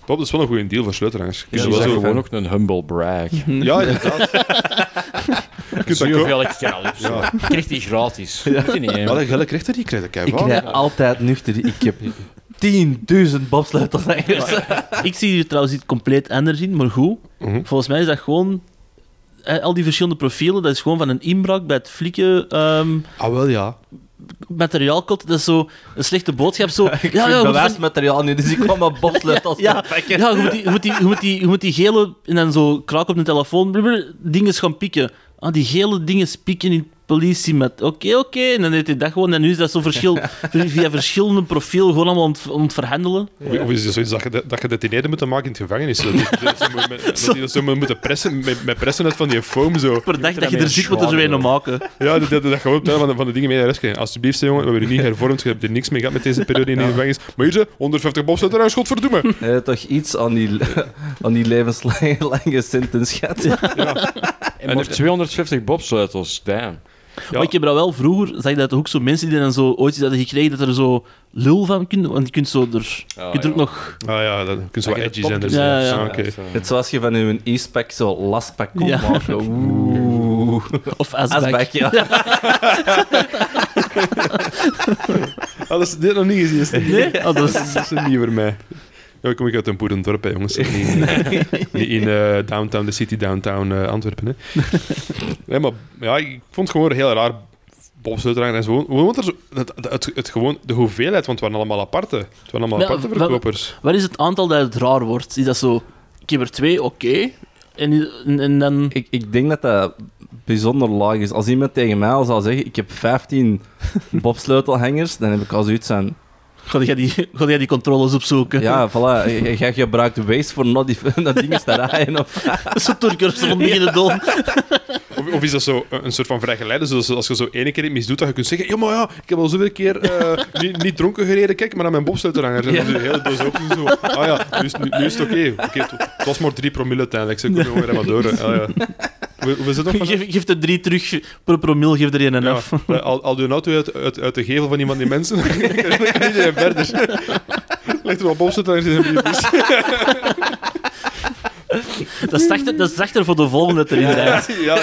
Bob, dat is wel een goede deal voor sleutelhangers. Je kunt dat wel is zo- gewoon ook een humble brag. Ja, inderdaad. Je kunt dat hoeveel ik krijg. Ja. Krijgt die gratis. Je niet, dat gelijk krijgt er die krijgt dat Ik rij altijd nuchter. Ik heb 10.000 bobsleutelhangers. Ik zie hier trouwens iets compleet anders in, maar goed. Mhm. Volgens mij is dat gewoon... eh, Al die verschillende profielen, dat is gewoon van een inbraak bij het flikken ehm Ah, wel ja. materiaalkot. Dat is zo een slechte boodschap. Zo, Ik ja, vind ja, je moet van- bewijsmateriaal nu, dus ik kwam maar bobsleutels Ja, pakken. ja je, moet die, je, moet die, je, moet die, je moet die gele... En dan zo kraak op de telefoon. dingen gaan pikken. Ah, die gele dingen pikken in politie met... Oké, oké. En dan deed hij dat gewoon. En nu is dat zo verschil, via verschillende profielen gewoon allemaal ont, ontverhandelen. Of, of is het zoiets dat je, dat je detineerden moet maken in het gevangenis? Zo, dat, dat, moet- dat die zo moeten pressen, met, met pressen uit van die foam zo. Per dag dat je er zit, moet er zo een maken. Ja, dat, dat, dat gewoon van de, van de dingen mee naar rest krijgen. Alsjeblieft, jongen, we hebben je niet hervormd. Je hebt er niks mee gehad met deze periode in de gevangenis. Maar hier, ze, 150 bobsletter en godverdomme. Eh, toch iets aan die, aan die levenslange sentence gehad. En nog 250 bobsleutels, damn. Ja. Maar ik heb dat wel vroeger, zag je dat ook zo mensen die dan zo ooit iets hadden gekregen, dat er zo lul van kunnen, want je kunt zo er, je kunt er ook nog... Ah ja, dat kun je wel edgy zijn. Dus, Ja, ja. Ah. Het zoals je van je e-spec zo lastpak kon Ja. maken. Oeh. Of asback. Asbak, ja. Ah, dat is dit nog niet gezien. Nee? Oh, dat is... dat is niet voor mij. Ja, ik kom ik uit een boerendorp, hè, jongens. Niet in, niet in eh, downtown, de city downtown eh, Antwerpen. Hè. Nee, maar ja, ik vond het gewoon heel raar. Bobsleuterhanger en zo. Gewoon, want er zo, het, het, het, gewoon, de hoeveelheid, want het waren allemaal aparte. Het waren allemaal aparte wel- verkopers. Wat is het aantal dat het raar wordt? Is dat zo... Ik heb er twee, oké. En, en, en dan... Ik, ik denk dat dat bijzonder laag is. Als iemand tegen mij al zou zeggen, ik heb 15 bobsleutelhangers, dan heb ik al zoiets aan... Ga jij die, ga jij die controles opzoeken? Ja, voilà, je, je gebruikt waste voor naar die, naar dingen te rijden. Of, Zo Turkers rond beginnen doen. Of, of is dat zo een soort van vrijgeleide? Zoals als je zo ene keer iets misdoet, dat je kunt zeggen: Ja, maar ja, ik heb al zoveel keer eh, niet, niet dronken gereden, kijk maar naar mijn bobsleutelhanger. En dan hele doos open zo. Ah ja, nu is, nu, nu is het oké. Oké, het, het was maar 3 promille uiteindelijk. Ze kunnen gewoon maar door. hè. Ah, ja. Nog? van- Geef, geef er drie terug per promil, geef er een en Ja, af. al, al doe een auto uit, uit, uit de gevel van iemand die mensen, dan kan iedereen verder. Ligt er wel bobsleutelhangers in zijn briefjes. Dat is zachter, dat is zachter voor de volgende erin rijdt. Ja,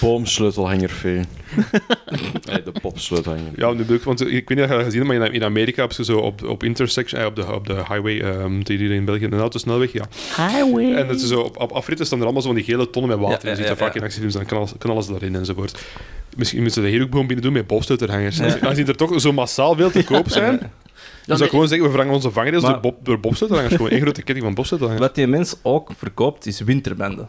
Boomsleutelhangervee. nee, de popsleutelhanger. Ja, nu ik, want ik weet niet of je dat gezien hebt, maar in, in Amerika heb je zo op, op intersection, eh, op, de, op de highway, ehm die hier in België, een autosnelweg, ja. Highway. En dat is zo, op, op afritten staan er allemaal zo van die gele tonnen met water. Ja, je ziet ja, dat vaak ja. in actiefilms, dan kan alles, daarin enzovoort. Misschien moeten ze dat hier ook gewoon binnen doen met bobsleuterhangers. Als Aangezien er toch zo massaal veel te koop zijn, dan zou ik gewoon zeggen, we vervangen onze Maar- door, bob, door. Gewoon één grote ketting van bobsleuterhangers. wat die mens ook verkoopt, is winterbanden.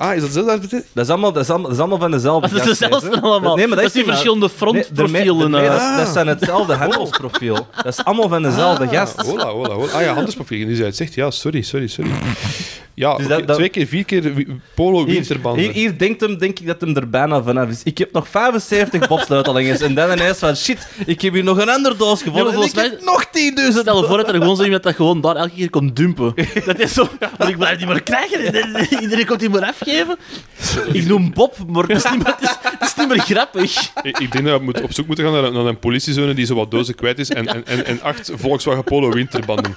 Ah, is dat zo? Dat betekent? Dat is allemaal, dat is allemaal, dat is allemaal van dezelfde Dat is hè. allemaal. Nee, maar dat, dat is die verschillende Nee, frontprofielen. eh. dat, is- dat zijn hetzelfde handelsprofiel. Dat is allemaal van dezelfde gast. Ah, hola, hola, hola. Ah ja, handelsprofiel. Nu zei het zegt, ja, sorry, sorry, sorry. Ja, Dus oké, dat- dat- twee keer, vier keer polo Hier, winterbanden. hier, hier denkt hem, denk ik dat hem er bijna vanaf is. Ik heb nog 75 bobsleutelingers. En dan ineens van, shit, ik heb hier nog een andere doos gevonden. Ja, ik volgens heb nog 10.000. Stel je voor dat er gewoon zo iemand dat gewoon daar elke keer komt dumpen. Dat is zo, maar ik blijf die maar krijgen. en Iedereen komt die maar Ik noem Bob, maar het is niet meer, het is, niet meer grappig. Ik, ik denk dat we moet, op zoek moeten gaan naar, een- naar een politiezone die zo wat dozen kwijt is en, en, en, en acht Volkswagen Polo winterbanden.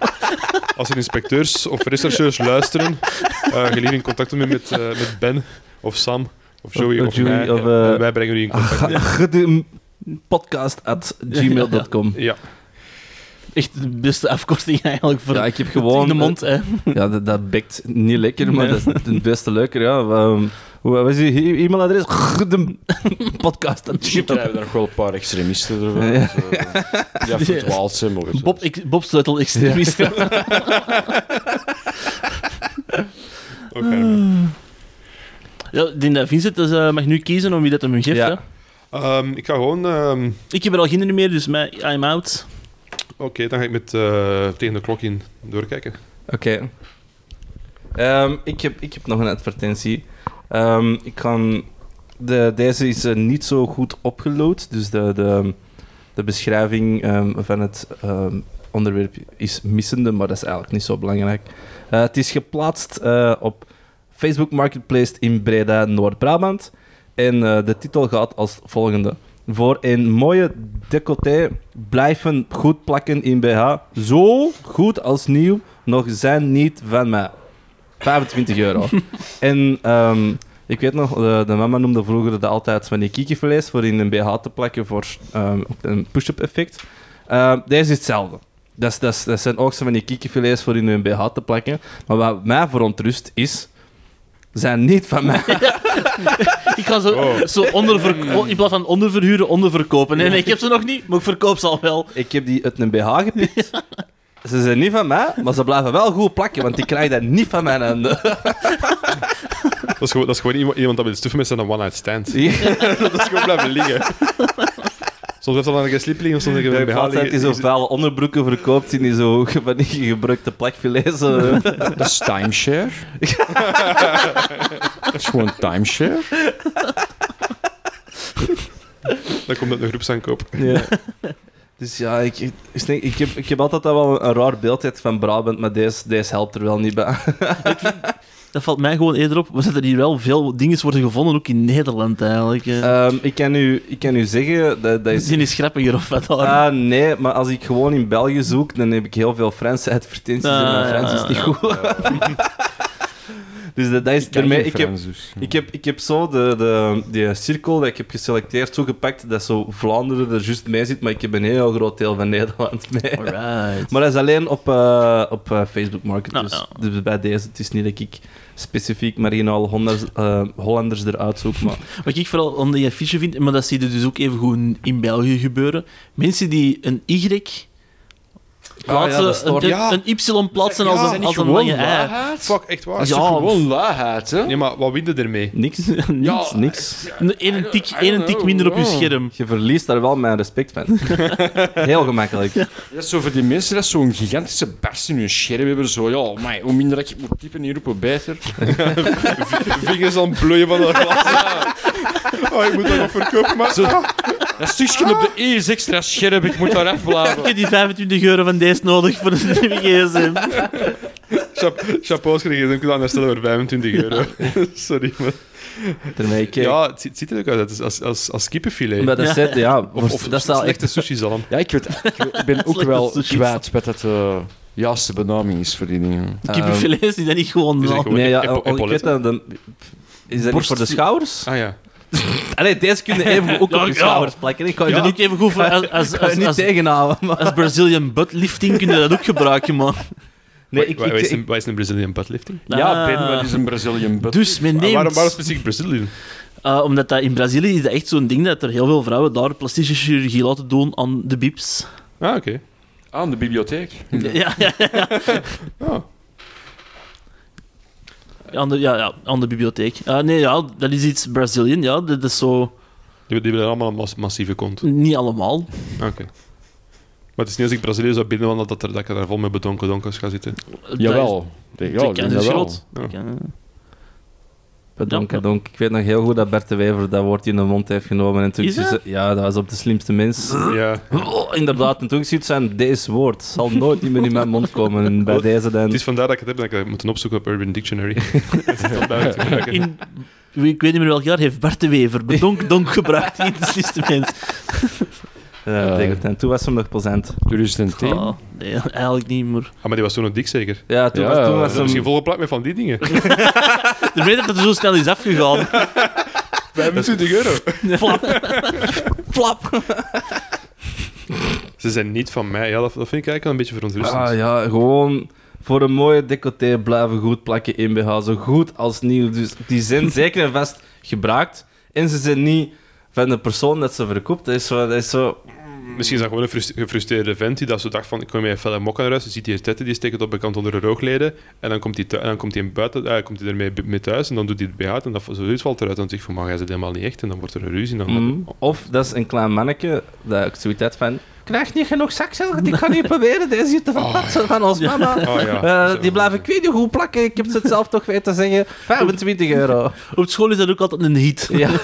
Als er inspecteurs of rechercheurs luisteren, uh, in contact met, met, eh, met Ben of Sam of Joey Of mij. of, eh, wij brengen u in contact. Podcast at gmail.com. Ja. Echt de beste afkorting eigenlijk voor Ja, ik heb in gewoon... de mond. Hè. Ja, dat, dat bekt niet lekker, maar Nee. dat is het beste leuker, ja. Um, hoe wat is je e-mailadres? De podcast. Dat Misschien hebben we nog wel een paar extremisten erbij. Ja. Ja. Ja, verdwaald zijn, maar Bob, ik, Bob Sleutel extremist. Oké. Ja, ik denk dat Vincent dus, eh, mag nu kiezen om wie dat hem geeft. Ja. Ehm, ik ga gewoon... ehm, Ik heb er al geen meer, dus mij, I'm out. Oké, dan ga ik met eh, tegen de klok in doorkijken. Oké. Ehm, ik, heb, ik heb nog een advertentie. Ehm, ik kan... De, deze is eh, niet zo goed opgeload, dus de, de, de beschrijving ehm, van het onderwerp is missende, maar dat is eigenlijk niet zo belangrijk. Eh, het is geplaatst op Facebook Marketplace in Breda, Noord-Brabant. En de titel gaat als volgende. Voor een mooie decolleté blijven goed plakken in BH. Zo goed als nieuw, nog zijn niet van mij. 25 euro. en ehm, ik weet nog, de, de mama noemde vroeger dat altijd van die kiekenvlees voor in een BH te plakken voor ehm, een push-up effect. Ehm, deze is hetzelfde. Dat, is, dat, dat zijn ook zo van die voor in een BH te plakken. Maar wat mij verontrust is, zijn niet van mij. Ik ga zo, Oh. zo onderver, oh, in plaats van onderverhuren, onderverkopen. Nee, nee, ik heb ze nog niet, maar ik verkoop ze al wel. Ik heb die uit een BH gepikt. Ze zijn niet van mij, maar ze blijven wel goed plakken, want die krijg dat niet van mijn handen. Dat is gewoon, dat is gewoon iemand, iemand dat wil stuffen met zijn one-night stand. dat is gewoon blijven liggen. Soms heeft hij dan een slip liggen, soms heb je Ik een heb BH altijd die zo vuile onderbroeken verkoopt in die zo van die gebruikte. Dat is timeshare. dat is gewoon timeshare. Dan komt het een groepsaankoop. Ja. Dus ja, ik, ik, denk- ik, heb, ik heb altijd al wel een raar beeld van Brabant, maar deze, deze helpt er wel niet bij. Dat valt mij gewoon eerder op. Maar dat er hier wel veel dingen worden gevonden, ook in Nederland eigenlijk. eh. Ehm, ik, kan u, ik kan u zeggen, dat, dat is... Zijn is grappiger of wat daar? Ah, nee, maar als ik gewoon in België zoek, dan heb ik heel veel Franse advertenties en Ah, mijn Frans ja, is niet ja. goed. dus dat, dat is ermee... Ik heb, dus. ik, heb, ik heb zo de, de, die cirkel dat ik heb geselecteerd zo gepakt dat zo Vlaanderen er juist mee zit, maar ik heb een heel groot deel van Nederland mee. Alright. Maar dat is alleen op, eh, op eh, Facebook Market. Nou, dus, dus bij deze, het is niet dat ik specifiek marginaal Hollanders, eh, Hollanders eruit zoek. Maar Wat ik vooral onder die affiche vind, maar dat zie je dus ook even goed in België gebeuren. Mensen die een Y plaatsen, Ah, een, Ja. een Y plaatsen als Ja, een, als een lange ei. Fuck, echt waar. Dat is Ja, toch of- gewoon luiheid, hè? Nee, maar wat win je ermee? niks. Niks. niks. Eén tik, één tik minder op je scherm. Je verliest daar wel mijn respect van. Heel gemakkelijk. Dat is zo voor die mensen dat zo'n gigantische barst in hun scherm hebben. Zo, ja, maar hoe minder dat je moet typen hier op, hoe beter. Vingers aan het bloeien van dat glas. Oh, ik moet dat nog verkopen, maar... Zo, dat stukje op de E is extra scherp, ik moet daar Ik afblaven. heb die 25 euro van deze nodig voor een nieuwe gsm. Chap chapeaus gekregen, dan kun je dat stellen voor 25 euro. Sorry, maar... Daarmee ik, Ja, het ziet, ziet er ook uit als, als, als, als kippenfilet. Maar dat, Ja. zet- ja, Of, of dat is al slechte echt... sushi zalm. Ja, ik, weet, ik ben ook wel sushi. kwijt wat dat de juiste benaming is voor die dingen. Kippenfilet is die dat niet gewoon Is dat zo. gewoon- Nee, ja, ik weet dat... dan- Is dat niet voor de schouders? Ah ja. Allee, deze kun je even ook Ja, op je ja. schouders plakken. Ik kan je dat ook even goed voor als, als, niet als, tegenhouden. Maar... als Brazilian buttlifting kun je dat ook gebruiken, man. Nee, ik, wa- ik, wat is wat is een Brazilian butt-lifting? Ja, Ben, Ah. wat is een Brazilian butt? Dus men Ah, neemt... waarom, waarom specifiek Brazilian? Uh, omdat dat in Brazilië is dat echt zo'n ding dat er heel veel vrouwen daar plastische chirurgie laten doen aan de bips. Ah, oké. Aan de bibliotheek. Ja, ja, ja. Ah. Aan de, ja, ja, aan de bibliotheek. Uh, nee, ja, dat is iets Brazilian, ja. Dat is zo... Die, die willen allemaal een mas- massieve kont. Niet allemaal. Ah, Oké. Maar het is niet als ik Brazilië zou binnenwandelen dat, er, dat ik daar vol met bedonken donkers ga zitten. Jawel. Ja, Dat is, de kans is jawel. groot. Ja. Ja. pardon. Ik weet nog heel goed dat Bert de Wever dat woord in de mond heeft genomen. En toen Is zei dat? ze- ja, dat was op de slimste mens. Ja. Oh, inderdaad, en toen ziet zijn deze woord zal nooit niet meer in mijn mond komen. En bij deze dan... Het is vandaar dat ik het heb, dat ik het moet opzoeken op Urban Dictionary. In, ik weet niet meer welk jaar heeft Bart de Wever bedonk donk gebruikt in het systeem. Ja, dat betekent. En toen was hem nog een thee. Oh, nee, eigenlijk niet, maar... Ah, maar die was toen nog dik zeker. Ja, toen Ja, was, toen was misschien volgeplakt met van die dingen. De reden dat het zo snel is afgegaan. 25 euro. Flap. Flap. Ze zijn niet van mij. Ja, dat, dat vind ik eigenlijk wel een beetje verontrustend. Ah ja, gewoon voor een mooie decolleté blijven goed plakken in BH. Zo goed als nieuw. Dus die zijn zeker en vast gebruikt. En ze zijn niet van de persoon dat ze verkoopt. Dat is zo... Dat is zo Misschien is dat gewoon een frust- gefrustreerde vent die dat zo dacht van ik kom met een felle mok aan huis, je ziet die tetten, die steekt het op de kant onder de roogleden en dan komt hij, en dan komt hij, buiten, eh, komt hij ermee mee thuis en dan doet hij het BH uit en dat, zoiets valt eruit en dan zegt van maar jij zit helemaal niet echt en dan wordt er een ruzie. Dan, Mm. Of dat is een klein manneke dat ik zoiets had van... Krijg niet genoeg zakcel, ik ga niet proberen deze hier te verpatsen van ons mama. Oh, ja. Eh, die blijven ik weet niet hoe plakken. Ik heb het zelf toch weten zeggen. 25 euro. Op school is dat ook altijd een hit. Ja.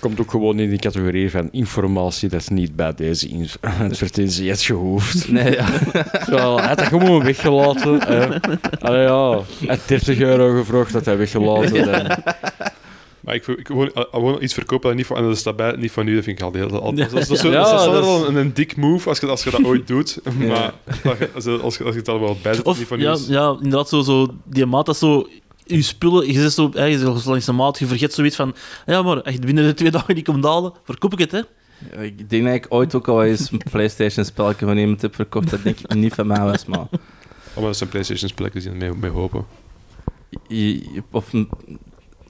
Komt ook gewoon in die categorie van informatie dat niet bij deze advertentie heeft gehoefd. Nee, ja. Zo, hij had dat gewoon weggelaten. hè. Allee, ja. Hij had 30 euro gevraagd dat hij weggelaten. Maar ik, ik gewoon, gewoon iets verkopen dat niet van, en dat staat bij, niet van u, dat vind ik altijd... altijd Ja. dat, is- dat is zo- Ja, dat is dat wel een, een dik move als je, als je dat ooit doet. Maar als, je- als, je, als je het al wel bij zit, Of, niet van u ja, is. ja, inderdaad, zo, zo, die maat dat zo... Je spullen, je zit zo, hè, je zit langs de maat, je vergeet zoiets van... Ja, maar echt binnen de twee dagen niet komt halen, verkoop ik het, hè. Ik denk dat ik ooit ook al eens een PlayStation-spelletje van iemand heb verkocht. Dat denk ik niet van mij was, maar... Oh, maar dat zijn PlayStation-spelletjes die mee, mee hopen. je- Of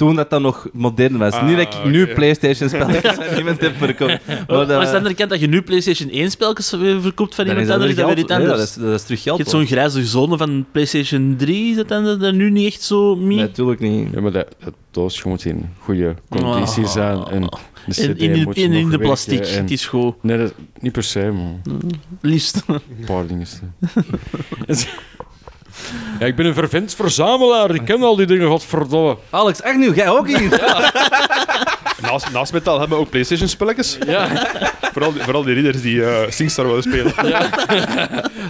toen dat dat nog modern was. Ah, niet dat ik nu. PlayStation-spelletjes van iemand heb verkocht. Maar dat- als je dan herkent dat je nu PlayStation 1 spelletjes weer verkoopt van dan iemand anders, dat weer iets nee, anders. dat, is, dat is terug Je geld. hebt zo'n grijze zone van PlayStation 3, is dat dan dat nu niet echt zo... Mee? natuurlijk niet. Ja, maar dat, dat doosje moet in goede conditie Oh. zijn. En de CD in, in, moet in, nog in de plastic, en- het is goed. Nee, dat, niet per se, maar Liefst. een paar dingen. ja, ik ben een vervent verzamelaar. Ik ken al die dingen, godverdomme. Alex, echt nu, jij ook hier? Naast, naast metal hebben we ook PlayStation-spelletjes. Ja. Vooral, die- vooral die ridders die eh SingStar willen spelen.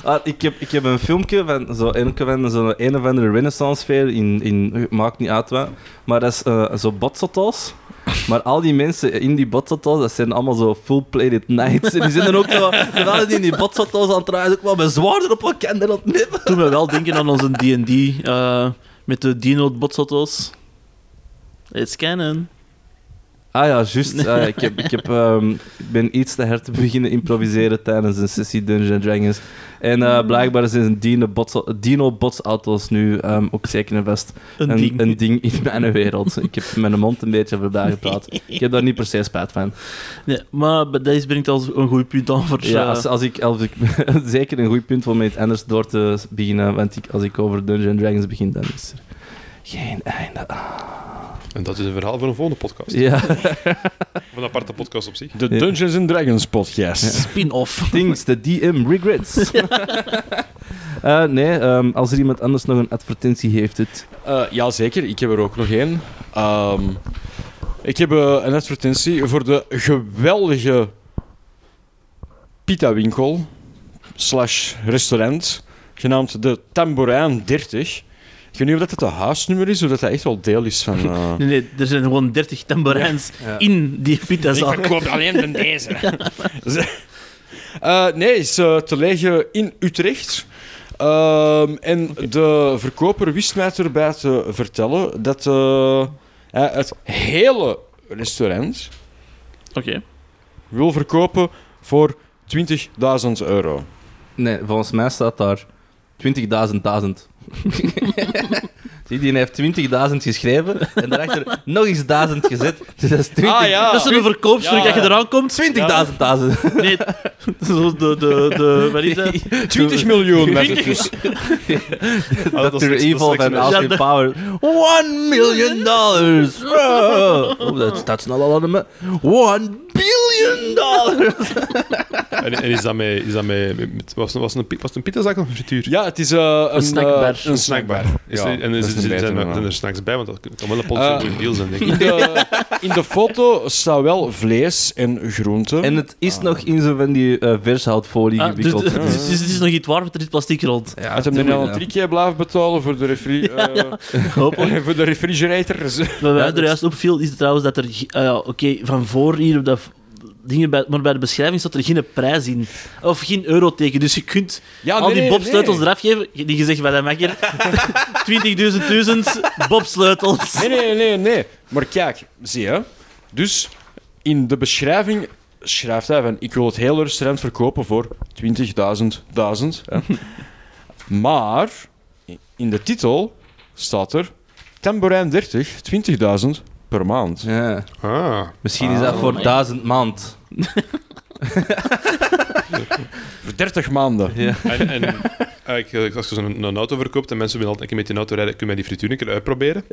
Ah, ik, heb, ik heb een filmpje van zo een, van zo'n een of andere renaissance-fair in, in... Maakt niet uit wat. Maar dat is eh, zo botsauto's. Maar al die mensen in die botsauto's, dat zijn allemaal zo full-plated knights. En die zijn er ook zo... Terwijl die in die botsauto's aan het rijden, ook wel met zwaarden op elkaar en op nippen. Toen we wel denken aan onze D&D eh, met de Dino-botsoto's. It's canon. Ah ja, juist. Ah, ik, heb, ik, heb, ehm, ik ben iets te hard te beginnen improviseren tijdens een sessie Dungeons Dragons. En eh, blijkbaar zijn dino-bots- dino-botsauto's nu ehm, ook zeker en vast Een een, ding. een ding in mijn wereld. Ik heb mijn mond een beetje voorbij gepraat. Ik heb daar niet per se spijt van. Nee, maar deze brengt al een goed punt aan voor... Ja, eh, als, als ik, als ik zeker een goed punt om met iets anders door te beginnen, want ik, als ik over Dungeons Dragons begin, dan is er geen einde aan. En dat is een verhaal voor een volgende podcast. Ja, Of een aparte podcast op zich. De. Dungeons and Dragons podcast. Spin-off. things the DM regrets. Eh, nee, ehm, als er iemand anders nog een advertentie heeft, het. Eh, ja, zeker. Ik heb er ook nog één. Ehm, ik heb eh, een advertentie voor de geweldige pita-winkel slash restaurant, genaamd de Tambourijn 30. Ik weet niet of dat het een huisnummer is, of dat dat echt wel deel is van... eh, Nee, nee, er zijn gewoon 30 tamboerijns Ja. in die pitazaal. Ik verkoop alleen de deze. Eh, nee, is eh, te liggen in Utrecht. Ehm, en de verkoper wist mij erbij te vertellen dat eh, hij het hele restaurant Oké. wil verkopen voor 20.000 euro. Nee, volgens mij staat daar 20.000 1000. Zie, die heeft 20.000 geschreven en daarachter nog eens 1000 gezet. Dus dat is 20. Ah ja. Dat is een verkoopster Ja. dat je eraan komt. 20.000 1000. Nee, zo de, de, de, wat is dat? 20 miljoen is- Dr. Evil van Ja, Austin Power. 1 million dollars. Oh, dat staat snel al aan de 1 billion dollars. En, en is dat met... Is dat met, met- was, het- was, het een, pi- was het een pitazak of een frituur? Ja, het is eh, een, snackbar. eh, een snackbar. Is Ja, er- en dat is, is er- een zijn, betere er, zijn er snacks bij? Want dat kan wel een Eh, potentieel goede deal zijn, denk In ik. de, in de foto staat wel vlees en groenten. En het is nog in zo van die uh, vershoutfolie Ah, dus, gewikkeld. dus, dus, dus het is nog iets waar, want er is plastic rond. ja, Had hem dan al een trikje blijven betalen voor de, refri eh, Hopelijk. voor de refrigerator? Wat mij er juist opviel, is trouwens dat er... eh, ja, Oké, van voor hier op dat... Dingen bij, maar bij de beschrijving staat er geen prijs in. Of geen euroteken. Dus je kunt Ja, al die bobsleutels eraf geven. Die gezegd bij de makker. 20.000 duizend bobsleutels. Nee, nee, nee, nee. Maar kijk, zie je. Dus in de beschrijving schrijft hij van, ik wil het hele restaurant verkopen voor 20.000, duizend. hè. maar in de titel staat er Tambourijn 30, 20.000 per maand. Ja. Ah. Misschien is dat voor my. duizend maand. Voor 30 maanden. Ja. En, en eigenlijk, als je zo'n een auto verkoopt en mensen willen altijd een keer met die auto rijden, kun je die frituur een keer uitproberen.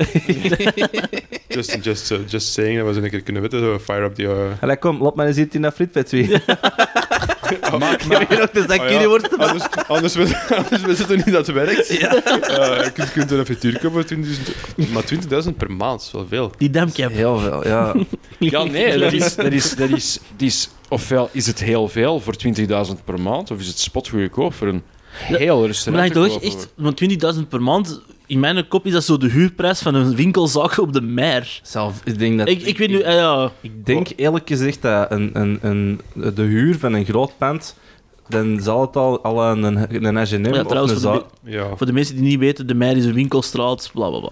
just, just, uh, just saying, dat we zo een keer kunnen weten. Zo, fire up die... uh, Allee, kom, laat maar eens in dat frietvet weer. maar, je Oh ja, curryworst erbij? anders, anders, anders weten we niet dat het werkt. Ja. je kunt, kunt een kopen voor 20.000. Maar 20.000 per maand is wel veel. Die damcap. Heel veel, ja. Ja, nee, dat is, dat is, dat is, dat is, ofwel is het heel veel voor 20.000 per maand, of is het spotgoedkoop voor een heel Maar restaurant. te toch echt, want 20.000 per maand, in mijn kop is dat zo de huurprijs van een winkelzaak op de mer. Zelf, ik denk dat... Ik, ik weet nu, ah ja, Ik denk eerlijk gezegd dat een, een, een, de huur van een groot pand, dan zal het al, al een, een, een H&M Ja, of trouwens, een voor de za- Ja. voor de mensen die niet weten, de mer is een winkelstraat, bla bla bla.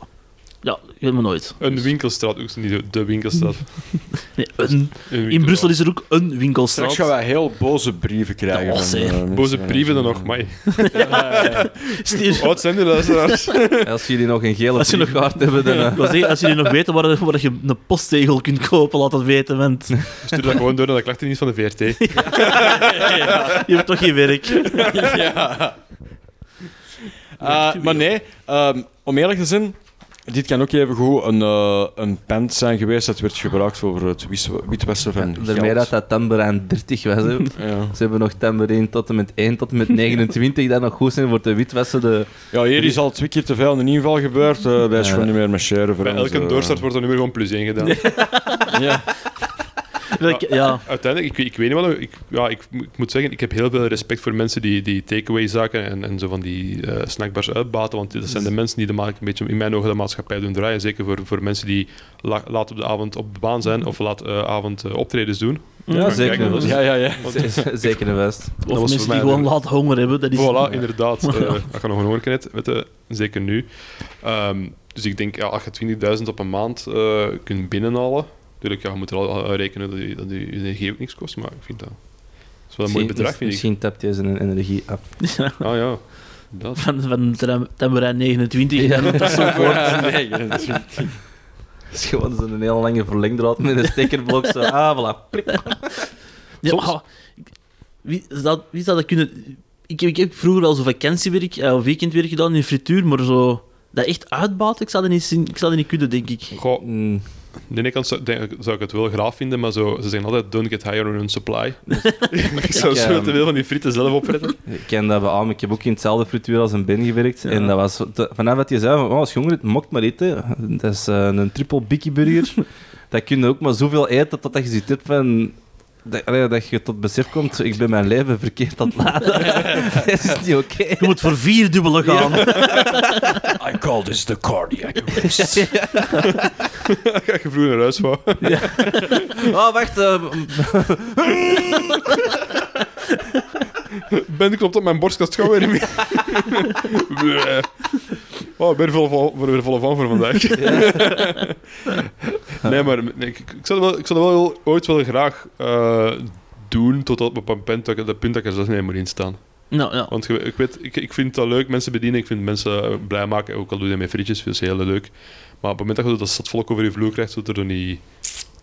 Ja, helemaal nooit. Een winkelstraat, ook niet de, winkelstraat. Nee, een, Een in Brussel is er ook een winkelstraat. Straks gaan wij heel boze brieven krijgen. Van, eh. Boze brieven dan nog, mij. Wat zijn die luisteraars? Als jullie nog een gele Als nog- hebben, dan... eh, als jullie nog weten waar, waar je een postzegel kunt kopen, laat dat weten, want Stuur dat gewoon door naar de klachtendienst van de VRT. je hebt toch geen werk. ja. Eh, maar nee, ehm, om eerlijk te zijn, dit kan ook even goed een, eh, een pand zijn geweest dat werd gebruikt voor het wis- witwassen van Daarmee geld. dat dat tamboerijn 30 was. Hè. Ja. Ze hebben nog tamboerijn tot en met 1 tot en met 29 dat nog goed zijn voor de witwassen. De... ja, hier is al twee keer te veel een inval gebeurd. eh dat is Ja. gewoon niet meer marcheren voor Bij ons, elke eh. doorstart wordt er nu weer gewoon plus 1 gedaan. Ja. Ik- Ja, Uiteindelijk, ik, ik weet niet wat... Ik, ja, ik, ik moet zeggen, ik heb heel veel respect voor mensen die, die takeaway-zaken en, en zo van die eh, snackbars uitbaten, want dat zijn de mensen die de, een beetje in mijn ogen de maatschappij doen draaien. Zeker voor, voor mensen die la- laat op de avond op de baan zijn of laat eh, avond eh, optredens doen. Ja, zeker. dat is- ja, ja, ja. Zeker vast. was of mensen die gewoon de- laat honger hebben. Dat is, Voilà, inderdaad. Eh dat gaat nog een honger net, weet je, zeker nu. Ehm, dus ik denk, ja, als je 20.000 op een maand eh, kunt binnenhalen, natuurlijk, ja, je moet er al rekenen dat je, dat je energie ook niks kost, maar ik vind dat, dat is wel een mooi bedrag, vind ik. Misschien tapt hij zijn energie af. Ja, Ah ja, dat. van, van tam- tamboerijn 29 Ja. en dat zo voort. nee, dat is- is gewoon zo'n hele lange verlengdraad met een stekkerblok. Zo. Ah, voilà. Ja, ik- wie, zou, wie zou dat kunnen... Ik, ik heb vroeger wel zo vakantiewerk eh, of weekendwerk gedaan in frituur, maar zo... Dat echt uitbaten, ik zou dat niet, zien- ik zou dat niet kunnen, denk ik. Goh, Mm, de ene kant zou, denk, zou ik het wel graag vinden, maar zo, ze zeggen altijd, don't get higher on supply. ik zou Ik, zo ehm, te veel van die frieten zelf opfretten. Ik ken dat bij Alm. Ik heb ook in hetzelfde frituur als een Ben gewerkt. En dat was te- vanaf dat je zei, van, oh, als je honger hebt, mocht maar eten. Dat is eh, een triple bikkie burger. dat kun je ook maar zoveel eten totdat je ziet van... Dat, allee, dat je tot besef komt, ik ben mijn leven verkeerd aan het laden. dat is niet oké. Je moet voor vier dubbele gaan. I call this the cardiac arrest. Ga je vroeger naar huis wou. Oh, wacht. eh, Ben klopt op mijn borstkast, ga weer niet meer. Bleh. oh, ik ben er vol, vol, weer volle van voor vandaag. nee, maar nee, ik, ik, zou dat wel, ik zou dat wel ooit wel graag eh, doen, tot op een punt dat, ik- dat punt dat ik er zelfs niet meer moet instaan. Nou, ja. Want je- ik, weet, ik, ik vind dat leuk, mensen bedienen. Ik vind mensen eh, blij maken, ook al doe je dat met frietjes, vind ik heel leuk. Maar op het moment dat je dat zatvolk over je vloer krijgt, zodat er dan niet,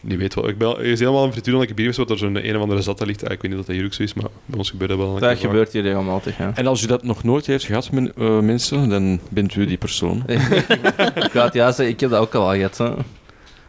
niet weet wat. Ik ben, er is helemaal een frituur dat ik heb hier geweest, wat er zo'n een of andere zat ligt. Ik weet niet of dat hier ook zo is, maar bij ons gebeurt dat wel. dat gebeurt hier regelmatig, ja. En als u dat nog nooit heeft gehad, men- eh, mensen, dan bent u die persoon. ik ga het ja zeggen, ik heb dat ook al gehad. Hè.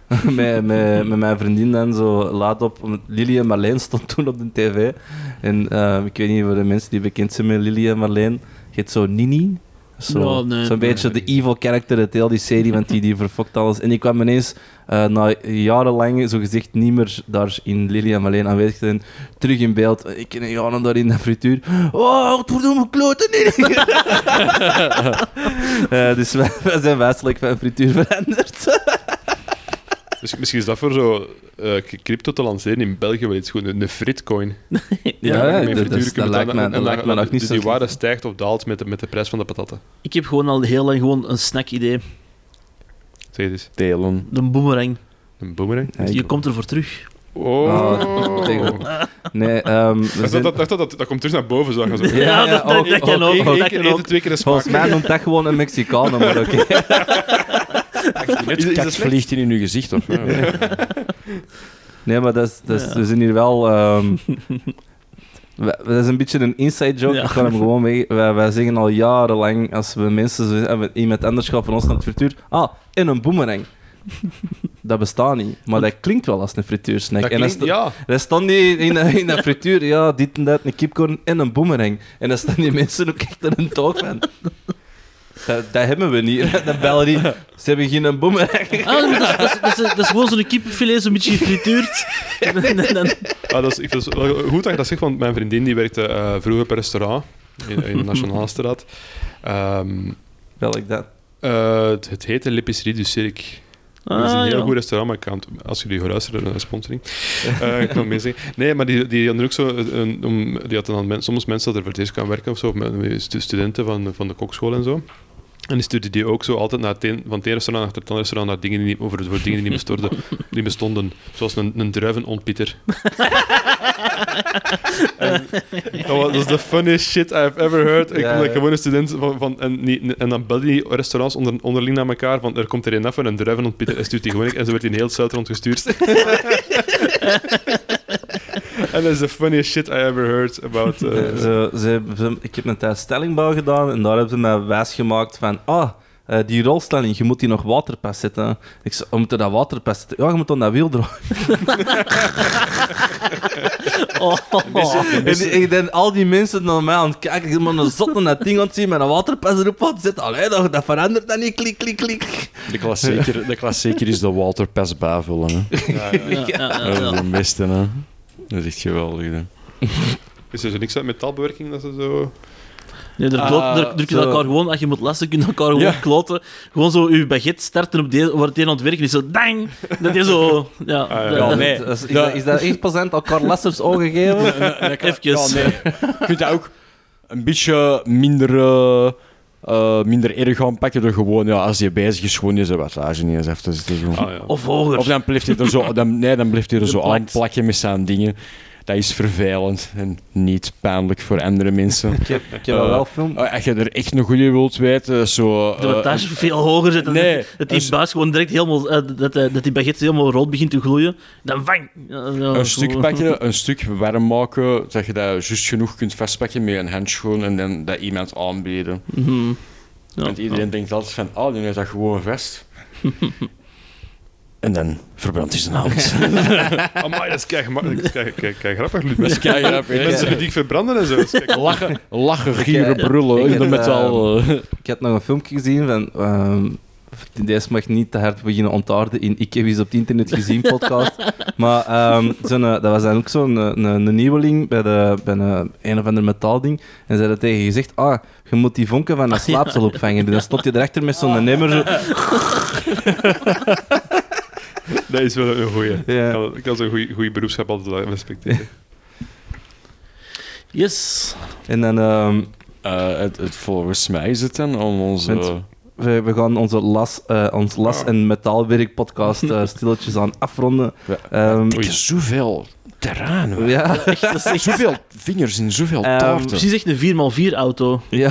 met, met, met mijn vriendin dan zo laat op. en Marleen stond toen op de tv. En eh, ik weet niet voor de mensen die bekend zijn met Lily en Marleen. Je hebt zo Nini. Zo, Ja, nee, zo'n nee. beetje de evil character uit heel die serie, want die, die verfokt alles. En ik kwam ineens, eh, na jarenlang, zo gezegd niet meer daar in Lily en Marleen aanwezig te zijn, terug in beeld. Ik ken Jana daar in de frituur. Oh, wat wordt mijn kloten niet? Eh, dus wij, wij zijn wijselijk van frituur veranderd. Dus misschien is dat voor zo eh, crypto te lanceren in België wel iets goed. Een, een fritcoin. Ja, Met dat- dat je lijkt me- en dat lijkt me dan- nog niet dus zo die waarde stijgt of daalt met de, met de prijs van de patatten. Ik heb gewoon al heel lang gewoon een snack-idee. Zeg het eens. Delen. De boomerang. Een boomerang. Ja, ik- Je komt ervoor terug. Oh. Ah, Nee, ehm, we Dat, zijn- dat, dat, dat, dat, dat komt terug naar boven, zo. zo. Ja, dat- dat- ook- dat kan ook. Eén- dat één kan keer twee keer de smaak. Volgens mij noemt dat gewoon een Mexicaan, maar oké. Slecht? vliegt in uw gezicht, of? Ja. Nee, maar dat is, dat is, Ja. we zijn hier wel... ehm, we- dat is een beetje een inside joke, Ja. ik ga hem gewoon mee. Wij, wij zeggen al jarenlang, als we mensen zo hebben, iemand anders gaat van ons naar het frituur, ah, in een boemerang. Dat bestaat niet, maar dat klinkt wel als een frituursnack. Dat en dat, klinkt, sta- ja. dat stond niet in, in dat frituur, ja, dit en dat, een kipcorn en een boemerang. En dan staan die mensen ook echt in een toog van. Dat, dat hebben we niet. Dat bellen die. Ze hebben geen boemerang. Ah, maar dat, is, dat, is, dat, is, dat is gewoon zo'n kippenfilet, zo'n beetje gefrituurd. En dan- Ah, dat is, ik vind het wel goed dat je dat zegt, want mijn vriendin die werkte eh, vroeger per restaurant in, in de Nationaalstraat. Ehm Welk dat? eh, het, het heette L'épicerie du Cirque. dat is een Ah, heel ja. goed restaurant, maar ik kan het- als jullie gaan luisteren, een sponsoring. Eh ik kan het mee zeggen. Nee, maar die, die hadden ook zo... Een, om, die hadden dan men- soms mensen dat er voor het eerst gaan werken of zo, of met, met stu- studenten van, van de kokschool en zo. En die stuurde die ook zo altijd naar het een, van het ene restaurant naar het andere restaurant naar dingen die niet, over voor dingen die niet bestonden, die bestonden. Zoals een, een druivenontpieter. en, dat was the funniest shit I've ever heard. Ik Ja, ja. gewoon een student van... van en, niet, en dan belden die restaurants onder, onderling naar elkaar van er komt er een af en een druivenontpieter en stuurt die gewoon en zo werd in heel Zuid rondgestuurd. En dat is the funniest shit I ever heard about... eh, Eh, ze, ze, ik heb een tijd stellingbouw gedaan en daar hebben ze mij wijs gemaakt van ah, eh, die rolstelling, je moet die nog waterpas zetten. Ik zei, we moeten dat waterpas zetten. Ja, je moet dan dat wiel draaien. Oh, En ik denk, al die mensen naar mij aan het kijken, ik ben een zot naar dat ding aan het zien met een waterpas erop aan te zetten. Allee, dat, dat verandert dan niet, klik, klik, klik. De klassieker, de klassieker is de waterpes bijvullen. Hè. ja, ja. ja, ja, ja, Dat is ja. de beste, hè. Dat is echt geweldig. Hè. Is er zo niks uit metaalbewerking dat ze zo... Nee, daar Ah, daar druk je zo. elkaar gewoon, als je moet lassen, kun je elkaar gewoon Ja. kloten. Gewoon zo je baguette starten op de, waar het een aan het werken is, zo dang! Dat je zo... Ja, Ah, ja. dat- Ja, dat- nee. Is, is, Ja. dat, is dat echt aan elkaar lessers ogen geven? Even. Ja, nee. Je kunt dat ook een beetje minder, eh, eh, minder erg gaan pakken door gewoon, ja, als je bezig is, gewoon je wattage niet eens even te zitten. Zo. Ah, ja. Of hoger. Of dan blijft hij er zo, dan, nee, dan blijft hij er De zo aan plakken met zijn dingen. Dat is vervelend en niet pijnlijk voor andere mensen. Ik heb, ik heb Eh, wel film. Eh, Als je er echt een goede wilt weten, zo... de eh, wattage veel hoger. Dat, nee, dat die een- buis gewoon direct helemaal... eh, dat, eh, dat die baguette helemaal rood begint te gloeien. Dan vang! Een stuk pakken, een stuk warm maken, dat je dat juist genoeg kunt vastpakken met een handschoen en dan dat iemand aanbieden. Ja, Want iedereen denkt altijd van, oh, die heeft dat gewoon vast. en dan verbrandt hij zijn hand. Amai, dat is kei gemakkelijk. Dat is kei- kei- kei grappig. Dat is kei grappig? Mensen die verbranden en zo. Dat Lachen, lachen, Ik, gieren, eh, brullen ik in heb, de metal. eh. Ik had nog een filmpje gezien van... ehm, deze mag niet te hard beginnen ontaarden in Ik heb iets op het internet gezien podcast. maar ehm, zo'n, eh, dat was dan ook zo'n een, een, een nieuweling bij, de, bij een, een of ander metaalding. En ze hadden tegen je gezegd, ah, je moet die vonken van een slaapsel opvangen. Dus dan stond je erachter met zo'n nemmer. Zo. Dat is wel een goeie. Ja. Ik kan- Ik kan zo'n goeie, goeie beroepschap altijd respecteren. Yes. En dan... ehm, Eh, het, het, volgens mij is het dan om onze... We, we gaan onze las, eh, ons las- en metaalwerk podcast eh, stilletjes aan afronden. Ja. Ehm, Ik zoveel terrein. hoor. ja, Dat is echt... Zoveel vingers in zoveel Ehm, taarten. Precies echt een 4x4 auto. ja.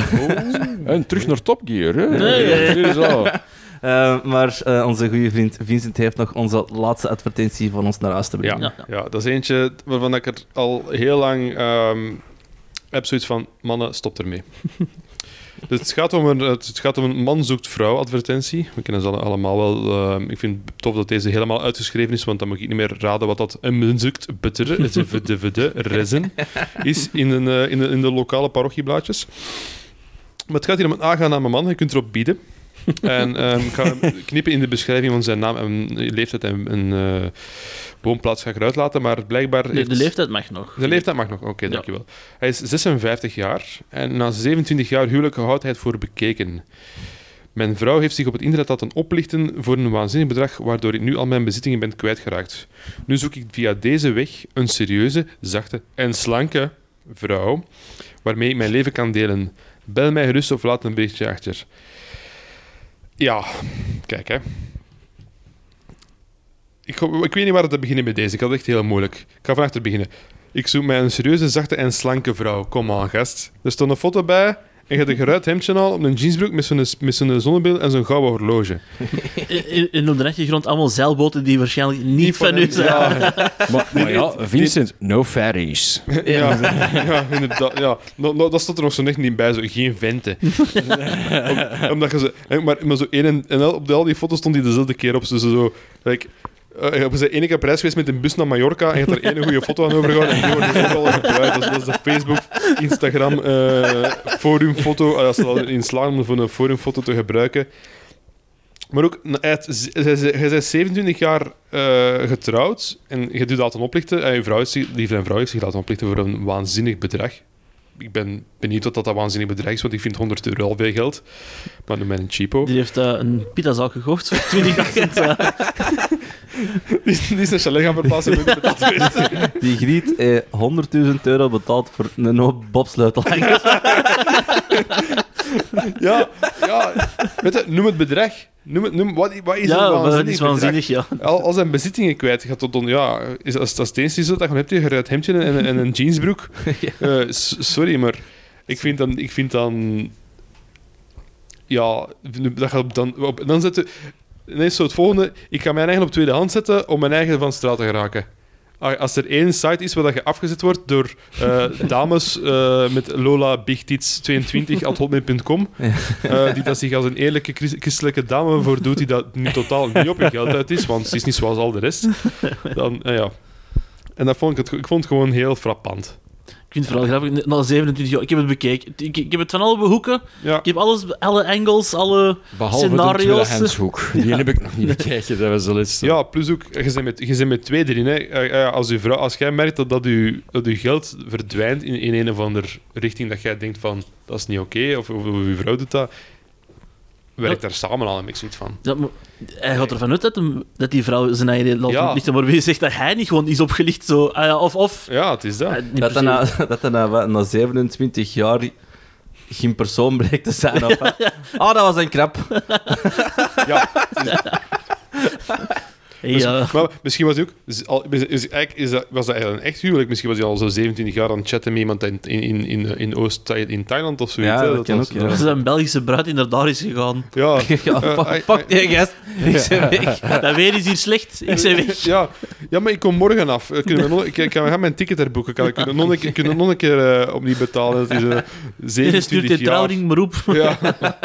En terug naar Top Gear, hè? Nee. Zo. Eh, maar eh, onze goede vriend Vincent heeft nog onze laatste advertentie van ons naar huis te brengen. Ja. Ja. Ja, dat is eentje waarvan ik er al heel lang ehm, heb zoiets van, mannen, stop ermee. dus het gaat, om een, het gaat om een man zoekt vrouw advertentie. We kennen ze alle- allemaal wel. ehm, ik vind het tof dat deze helemaal uitgeschreven is, want dan moet ik niet meer raden wat dat een man zoekt butter, de vede rezen, is in, een, eh, in, de, in de lokale parochieblaadjes. Maar het gaat hier om een aangename man, je kunt erop bieden. En ehm, ik ga knippen in de beschrijving van zijn naam en leeftijd en, en eh, woonplaats ga ik eruit laten, maar blijkbaar... De, heeft- de leeftijd mag nog. de leeftijd mag nog, oké, dankjewel. Hij is 56 jaar en na 27 jaar huwelijk houdt hij het voor bekeken. Mijn vrouw heeft zich op het internet laten oplichten voor een waanzinnig bedrag, waardoor ik nu al mijn bezittingen ben kwijtgeraakt. Nu zoek ik via deze weg een serieuze, zachte en slanke vrouw waarmee ik mijn leven kan delen. Bel mij gerust of laat een berichtje achter. Ja, kijk hè. ik, ik weet niet waar te beginnen met deze. Ik had het echt heel moeilijk. Ik ga van achter beginnen. Ik zoek mij een serieuze, zachte en slanke vrouw. Kom aan, gast. Er stond een foto bij en je hebt een geruit hemdje al op een jeansbroek met zo'n, met zo'n zonnebril en zo'n gouden horloge. In, in, op de achtergrond allemaal zeilboten die waarschijnlijk niet, van, u zijn. Ja, Maar, maar ja, Vincent, no fatties. ja, ja, inderdaad. Ja. No, no, dat stond er nog zo net niet bij, zo geen venten. Om- omdat je ze, hè, maar, maar zo één en, op de, al die foto's stond hij dezelfde keer op. Zo, zo like, eh, we zijn op reis geweest met een bus naar Mallorca en je hebt er één goede foto aan overgehouden en die wordt nu overal gebruikt. Dat is, dat is de Facebook, Instagram, eh, forumfoto. eh, als ze al in slagen om voor een forumfoto te gebruiken. Maar ook, hij is- hij is- hij is 27 jaar getrouwd en je doet laten oplichten. En je vrouw is, die vrouw heeft zich laten oplichten voor een waanzinnig bedrag. Ik ben benieuwd wat dat, dat waanzinnig bedrag is, want ik vind 100 euro al veel geld. Maar doe mij een cheapo. Die heeft eh, een pitazaak gekocht voor 20.000. Die, is- die is een chalet gaan verplaatsen met betaald geweest. Die Griet eh, 100.000 euro betaald voor een hoop bobsleutelhangers. Ja, ja. Weet je, noem het bedrag. Noem het, noem, wat, wat is ja, een maar waanzinnig het is waanzinnig, ja. Al, al zijn bezittingen kwijt. Gaat tot dan, ja, is, als dat steeds is dat je hebt, je geruit hemdje en, en een jeansbroek. Eh, sorry, maar ik vind dan, ik vind dan, ja, dat gaat dan, dan zetten. Ineens zo het volgende. Ik ga mijn eigen op tweede hand zetten om mijn eigen van straat te geraken. Als er één site is waar dat je afgezet wordt door eh, dames eh, met Lola Big Tits 22 hotmail.com, eh, die dat zich als een eerlijke chris- christelijke dame voordoet, die dat nu totaal niet op je geld uit is, want ze is niet zoals al de rest. Dan, ja. En dat vond ik, het, ik vond het gewoon heel frappant. Ik vind het vooral grappig. Na 27 jaar, ik heb het bekeken. Ik, ik heb het van alle hoeken. Ja, Ik heb alles, alle angles, alle... Behalve Scenario's. de tweedehandshoek. Die heb ik nog niet bekeken, dat was de laatste. ja plus ook, je bent met, je bent met twee erin. Hè. Eh, eh, Als, uw vrouw, als jij merkt dat, dat, dat uw geld verdwijnt in, in een of andere richting dat jij denkt van, dat is niet oké, of, of, uw vrouw doet dat, werkt daar samen aan en ik zoiets van. Dat, hij gaat ervan uit dat, hem, dat die vrouw zijn eigen laat Ja. oplichten. Maar wie zegt dat hij niet gewoon is opgelicht? Zo, ah ja, of... of Ja, het is dat. Ah, niet Dat hij na, dat hij na, na 27 jaar geen persoon bleek te zijn. Ah, dat was een krap. Ja, Hey, ja. Maar misschien was hij ook. Is, is, is, eigenlijk, is dat, was dat eigenlijk een echt huwelijk? Misschien was hij al zo 27 jaar aan het chatten met iemand in, in, in, in, Oost, in Thailand of zoiets. Ja, hè. dat kan was- ook, ja. Ze zijn een Belgische bruid die naar daar is gegaan. Ja, ja, Eh, fuck, die gast. Ik ben weg. Dat weer is hier slecht. Ik zei weg. ja, ja, maar ik kom morgen af. Eh, Kunnen we nog, ik, ik kan gaan mijn ticket herboeken. Kan ik kunnen nog een keer, kunnen nog een keer eh, opnieuw betalen? Het is uh, Je 27 stuurt je jaar. trouwring maar op. Ja.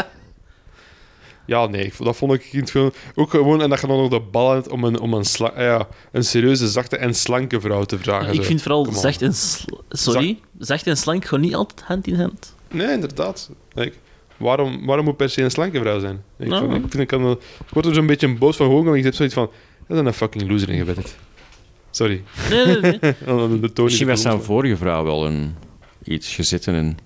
ja, nee, dat vond ik in het film ook gewoon. En dat je dan nog de bal hebt om een, om een, sla, ja, een serieuze, zachte en slanke vrouw te vragen. Ik zo. vind vooral zacht en... sl- Sorry? Zacht en slank gaan niet altijd hand in hand. Nee, inderdaad. Like, waarom, waarom moet per se een slanke vrouw zijn? Ik, Nou. vind, ik, vind, ik, kan, wel- ik word er zo'n beetje boos van gewoon, want ik heb zoiets van... Dat is een fucking loser ingebed. Sorry. Nee, nee. De, Misschien was zijn vorige vrouw wel een, iets gezitten en...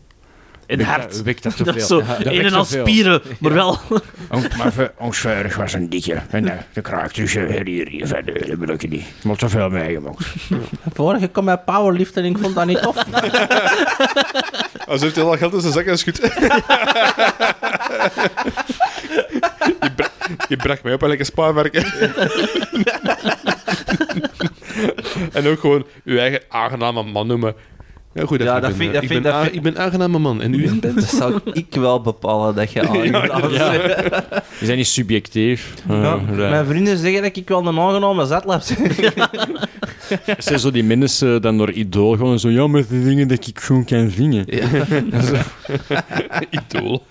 In Wekt hart. dat- wekt dat te Dat is veel? zo Ja, dat een wekt en al spieren, maar wel... Maar ons was een dikke. En uh, de kraak tussen hier, hier verder, dat wil ik niet. Maar te veel meegemaakt. Vorige kwam bij powerlift en ik vond dat niet tof. Als heeft hij al geld in zijn zak en schudt. je, bra je bracht mij op en lekker spaarwerken. en ook gewoon uw eigen aangename man noemen. Ja, goed, Ja, ik dat ben, vind- eh, dat ik, vind- ben dat vind- ik ben aangename man. En u bent? Dat zou ik wel bepalen dat je aangenaam bent. Is dat niet subjectief? Ja, Uh, dat- Mijn vrienden zeggen dat ik wel een aangename zetlap ben. Zijn zo die mensen dan door idool gewoon zo... Ja, met de dingen dat ik gewoon kan zingen. Idool.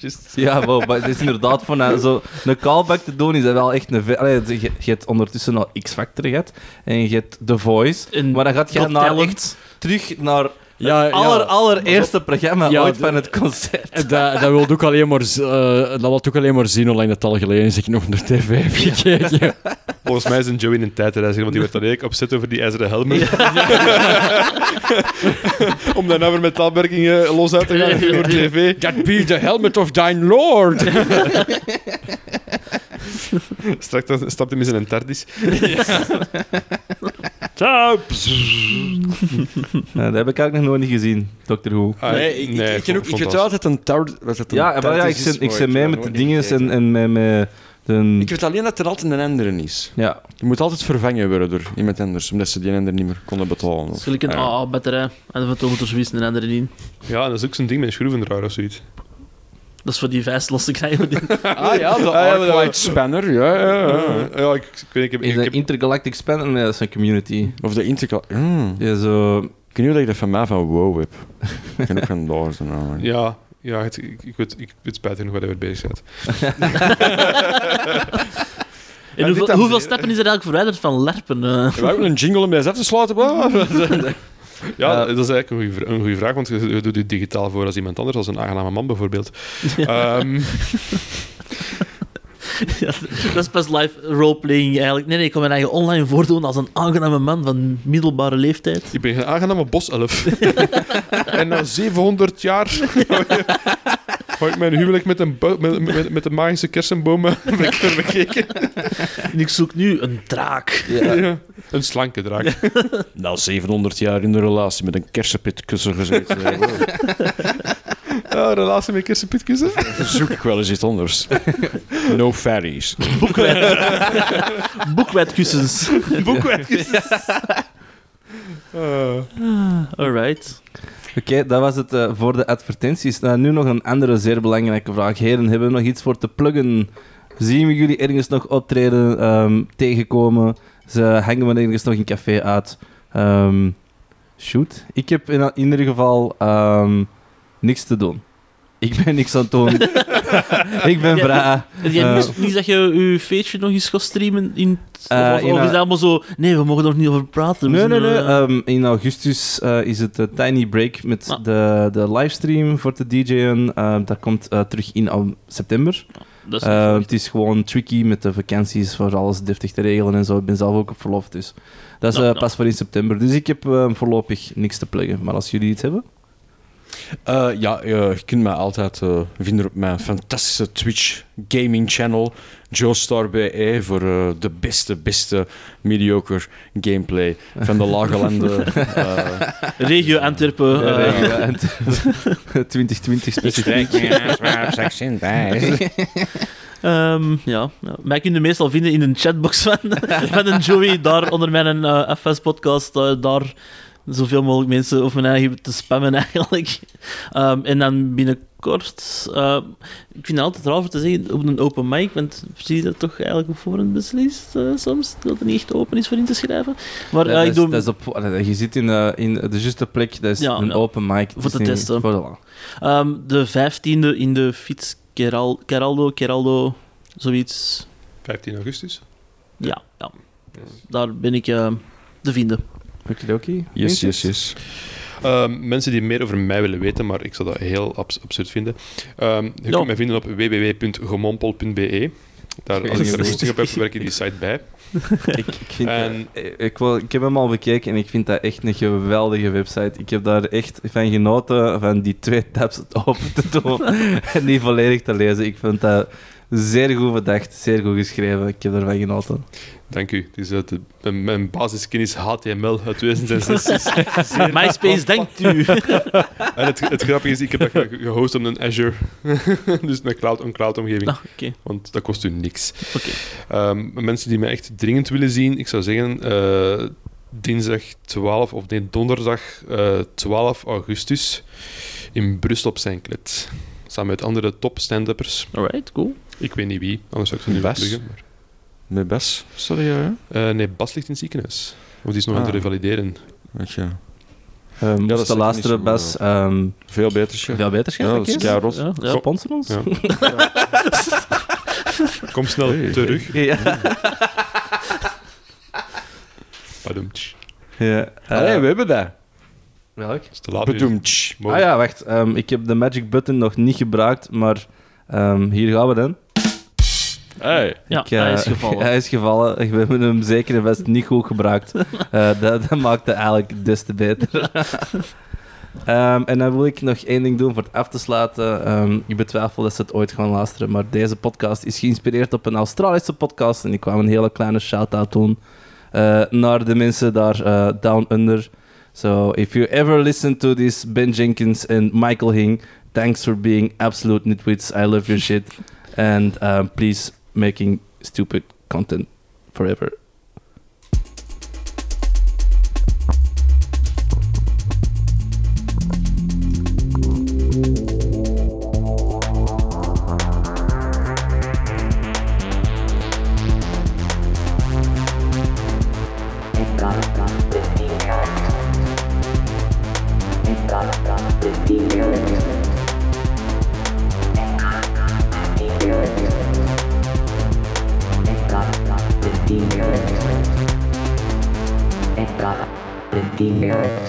Just. Ja, wel, maar het is inderdaad van eh, zo een callback te doen, is dat wel echt een... Allee, je, je hebt ondertussen al X-Factor gehad en je hebt The Voice, En maar dan gaat je naar Talent. echt terug naar Ja, het ja. aller, allereerste programma Ja, ooit van het concert. Dat, dat wil ook alleen maar, eh, dat wil ook alleen maar zien hoe lang het al geleden is ik nog op de tv heb gekeken. Volgens mij is een Joey in een tijdreiziger, want die werd dan eigenlijk opzet over die ijzeren helmen. Om daarna weer met taalwerkingen los uit te gaan voor tv. That be the helmet of thine lord. Straks dan stapt hij met zijn tardis. Ciao. Ja, dat heb ik eigenlijk nog nooit niet gezien, Doctor Who. Ah, Nee, ik, ik, ik, ken ook, ik vond weet dat- wel dat het een tar... Was het een Ja, maar ja, ik zit, ik zit mee met de dingen en, en met, met, De, Ik weet alleen dat er altijd een andere is. ja, Je moet altijd vervangen worden door iemand anders, omdat ze die ander niet meer konden betalen. Dat is gelijk een. AA-batterij. En dan moet er zoiets een andere in. Ja, en dat is ook zo'n ding met een schroevendraaier of zoiets. Dat is voor die vijs los te krijgen. Ah ja, de ja, dat- Arclight Spanner, ja, ja, ja. ja, ik, ik weet ik heb, is ik de heb Intergalactic Spanner? Nee, dat is een community. Of de Intercal... Hmm. Ja, zo... Ik weet niet of je dat van mij van WoW heb. Ik kan ook van zijn naam. Ja, ja het, ik, ik, weet, ik weet spijtig nog waar hij bezig bent. En hoeveel, hoeveel stappen is er eigenlijk verwijderd van lerpen? eh? We hebben een jingle om deze af te sluiten. Ja, Eh, dat is eigenlijk een goede een goede vraag, want je, je doet je digitaal voor als iemand anders, als een aangename man bijvoorbeeld. Ja, dat is pas live roleplaying eigenlijk. Nee, nee, ik kan mijn eigen online voordoen als een aangename man van middelbare leeftijd. ik ben een aangename boself. en na 700 jaar ga ik mijn huwelijk met een, met, met, met de magische kersenbomen bekeken. En ik zoek nu een draak. Ja. Een slanke draak. Na 700 jaar in de relatie met een kersenpitkussen gezeten. Ja, relatie met kersenpitkussen. Zoek ik wel eens iets anders. No fairies. Boekwijdkussens. Boekwijdkussen. Uh, Alright. Oké, dat was het eh, voor de advertenties. Nou, nu nog een andere zeer belangrijke vraag. Heren, hebben we nog iets voor te pluggen? Zien we jullie ergens nog optreden, ehm, tegenkomen? Ze hangen we ergens nog in café uit? Ehm, shoot. Ik heb in, in ieder geval ehm, niks te doen. Ik ben niks aan het doen. ik ben. Heb jij Eh, niet, dat je je feestje nog eens gaat streamen? In, Eh, of, in is dat allemaal zo... Nee, we mogen er nog niet over praten. Nee, nee, nee. eh, Ehm, in augustus is het de Tiny Break met Ah. de, de livestream voor te DJ'en. Ehm, dat komt terug in al september. dat is het is gewoon tricky met de vakanties voor alles deftig te regelen en zo. Ik ben zelf ook op verlof, dus dat is eh, ja. pas voor in september. Dus ik heb voorlopig niks te pluggen. Maar als jullie iets hebben... Eh, ja, eh, je kunt mij altijd eh, vinden op mijn fantastische Twitch gaming channel. Joestar BE voor de beste, beste mediocre gameplay van de lage landen. eh, Regio Antwerpen. eh, Ja, en 2020 specifiek. Ehm, ja, ja. Mij kun je meestal vinden in een chatbox van, van een Joey, daar onder mijn FS-podcast, daar zoveel mogelijk mensen of mijn eigen te spammen eigenlijk. Ehm, en dan binnenkort, eh, ik vind het altijd raar voor te zeggen op een open mic, want zie je dat toch eigenlijk op voorhand beslist eh, soms, dat het niet echt open is voor in te schrijven. Maar Ja, eh, ik doe... dat is op, je zit in, eh, in de juiste plek, dat is Ja, een ja. open mic. Voor te testen. voor de- Ehm, de vijftiende in de fiets Keral, Keraldo, Keraldo, zoiets. 15 augustus. Ja, ja. daar ben ik eh, te vinden. Okidoki. yes, yes, yes. Ehm, mensen die meer over mij willen weten, maar ik zou dat heel abs- absurd vinden. Ehm, je kunt mij vinden op www.gemompel.be. Daar, als ik er rustig op heb, werk ik die site bij. ik, ik, vind En- dat- ik, wil, ik heb hem al bekeken en ik vind dat echt een geweldige website. Ik heb daar echt van genoten van die twee tabs open te doen en die volledig te lezen. Ik vind dat zeer goed bedacht, zeer goed geschreven. Ik heb ervan genoten. Dank u. Het is uit de, mijn, mijn basiskennis HTML uit 2006. is zeer- MySpace, denkt u. En het, het grappige is, ik heb dat ge- gehost op een Azure. dus een cloud, een cloud-omgeving. Ah, Oké, Want dat kost u niks. oké. Ehm, mensen die mij echt dringend willen zien, ik zou zeggen eh, dinsdag 12 of nee, donderdag eh, 12 augustus in Brussel op Saint-Clet. Samen met andere top stand-uppers. Alright, cool. Ik weet niet wie, anders zou ik ze nu Bas? pluggen. Maar, Met Bas, sorry, ja. Eh, nee, Bas ligt in het ziekenhuis. Of die is nog Ah. aan het revalideren. Weet je. Uh, moest dat is te echt luisteren, niet zo, Bas. ehm, Veel beter, chef. veel beter Ja, dat is. Ja, ja. Sponsor ons. Ja. Kom snel Hey, terug. Ja. Padoemtsch. ja. eh, Allee, we hebben dat. welk? Is te laat nu. Bedoemtsch. Ah ja, wacht. ehm, ik heb de magic button nog niet gebruikt, maar ehm, hier gaan we dan. Hey. Ja, Ik, eh, hij is gevallen. Hij is gevallen. We hebben hem zeker en vast niet goed gebruikt. Eh, dat, dat maakt het eigenlijk des te beter. Ehm, en dan wil ik nog één ding doen voor het af te sluiten. Ehm, ik betwijfel dat ze het ooit gaan luisteren, maar deze podcast is geïnspireerd op een Australische podcast. En ik kwam een hele kleine shout-out doen eh, naar de mensen daar eh, down under. So, if you ever listen to this, Ben Jenkins and Michael Hing, thanks for being absolute nitwits. I love your shit. And um, please making stupid content forever. Email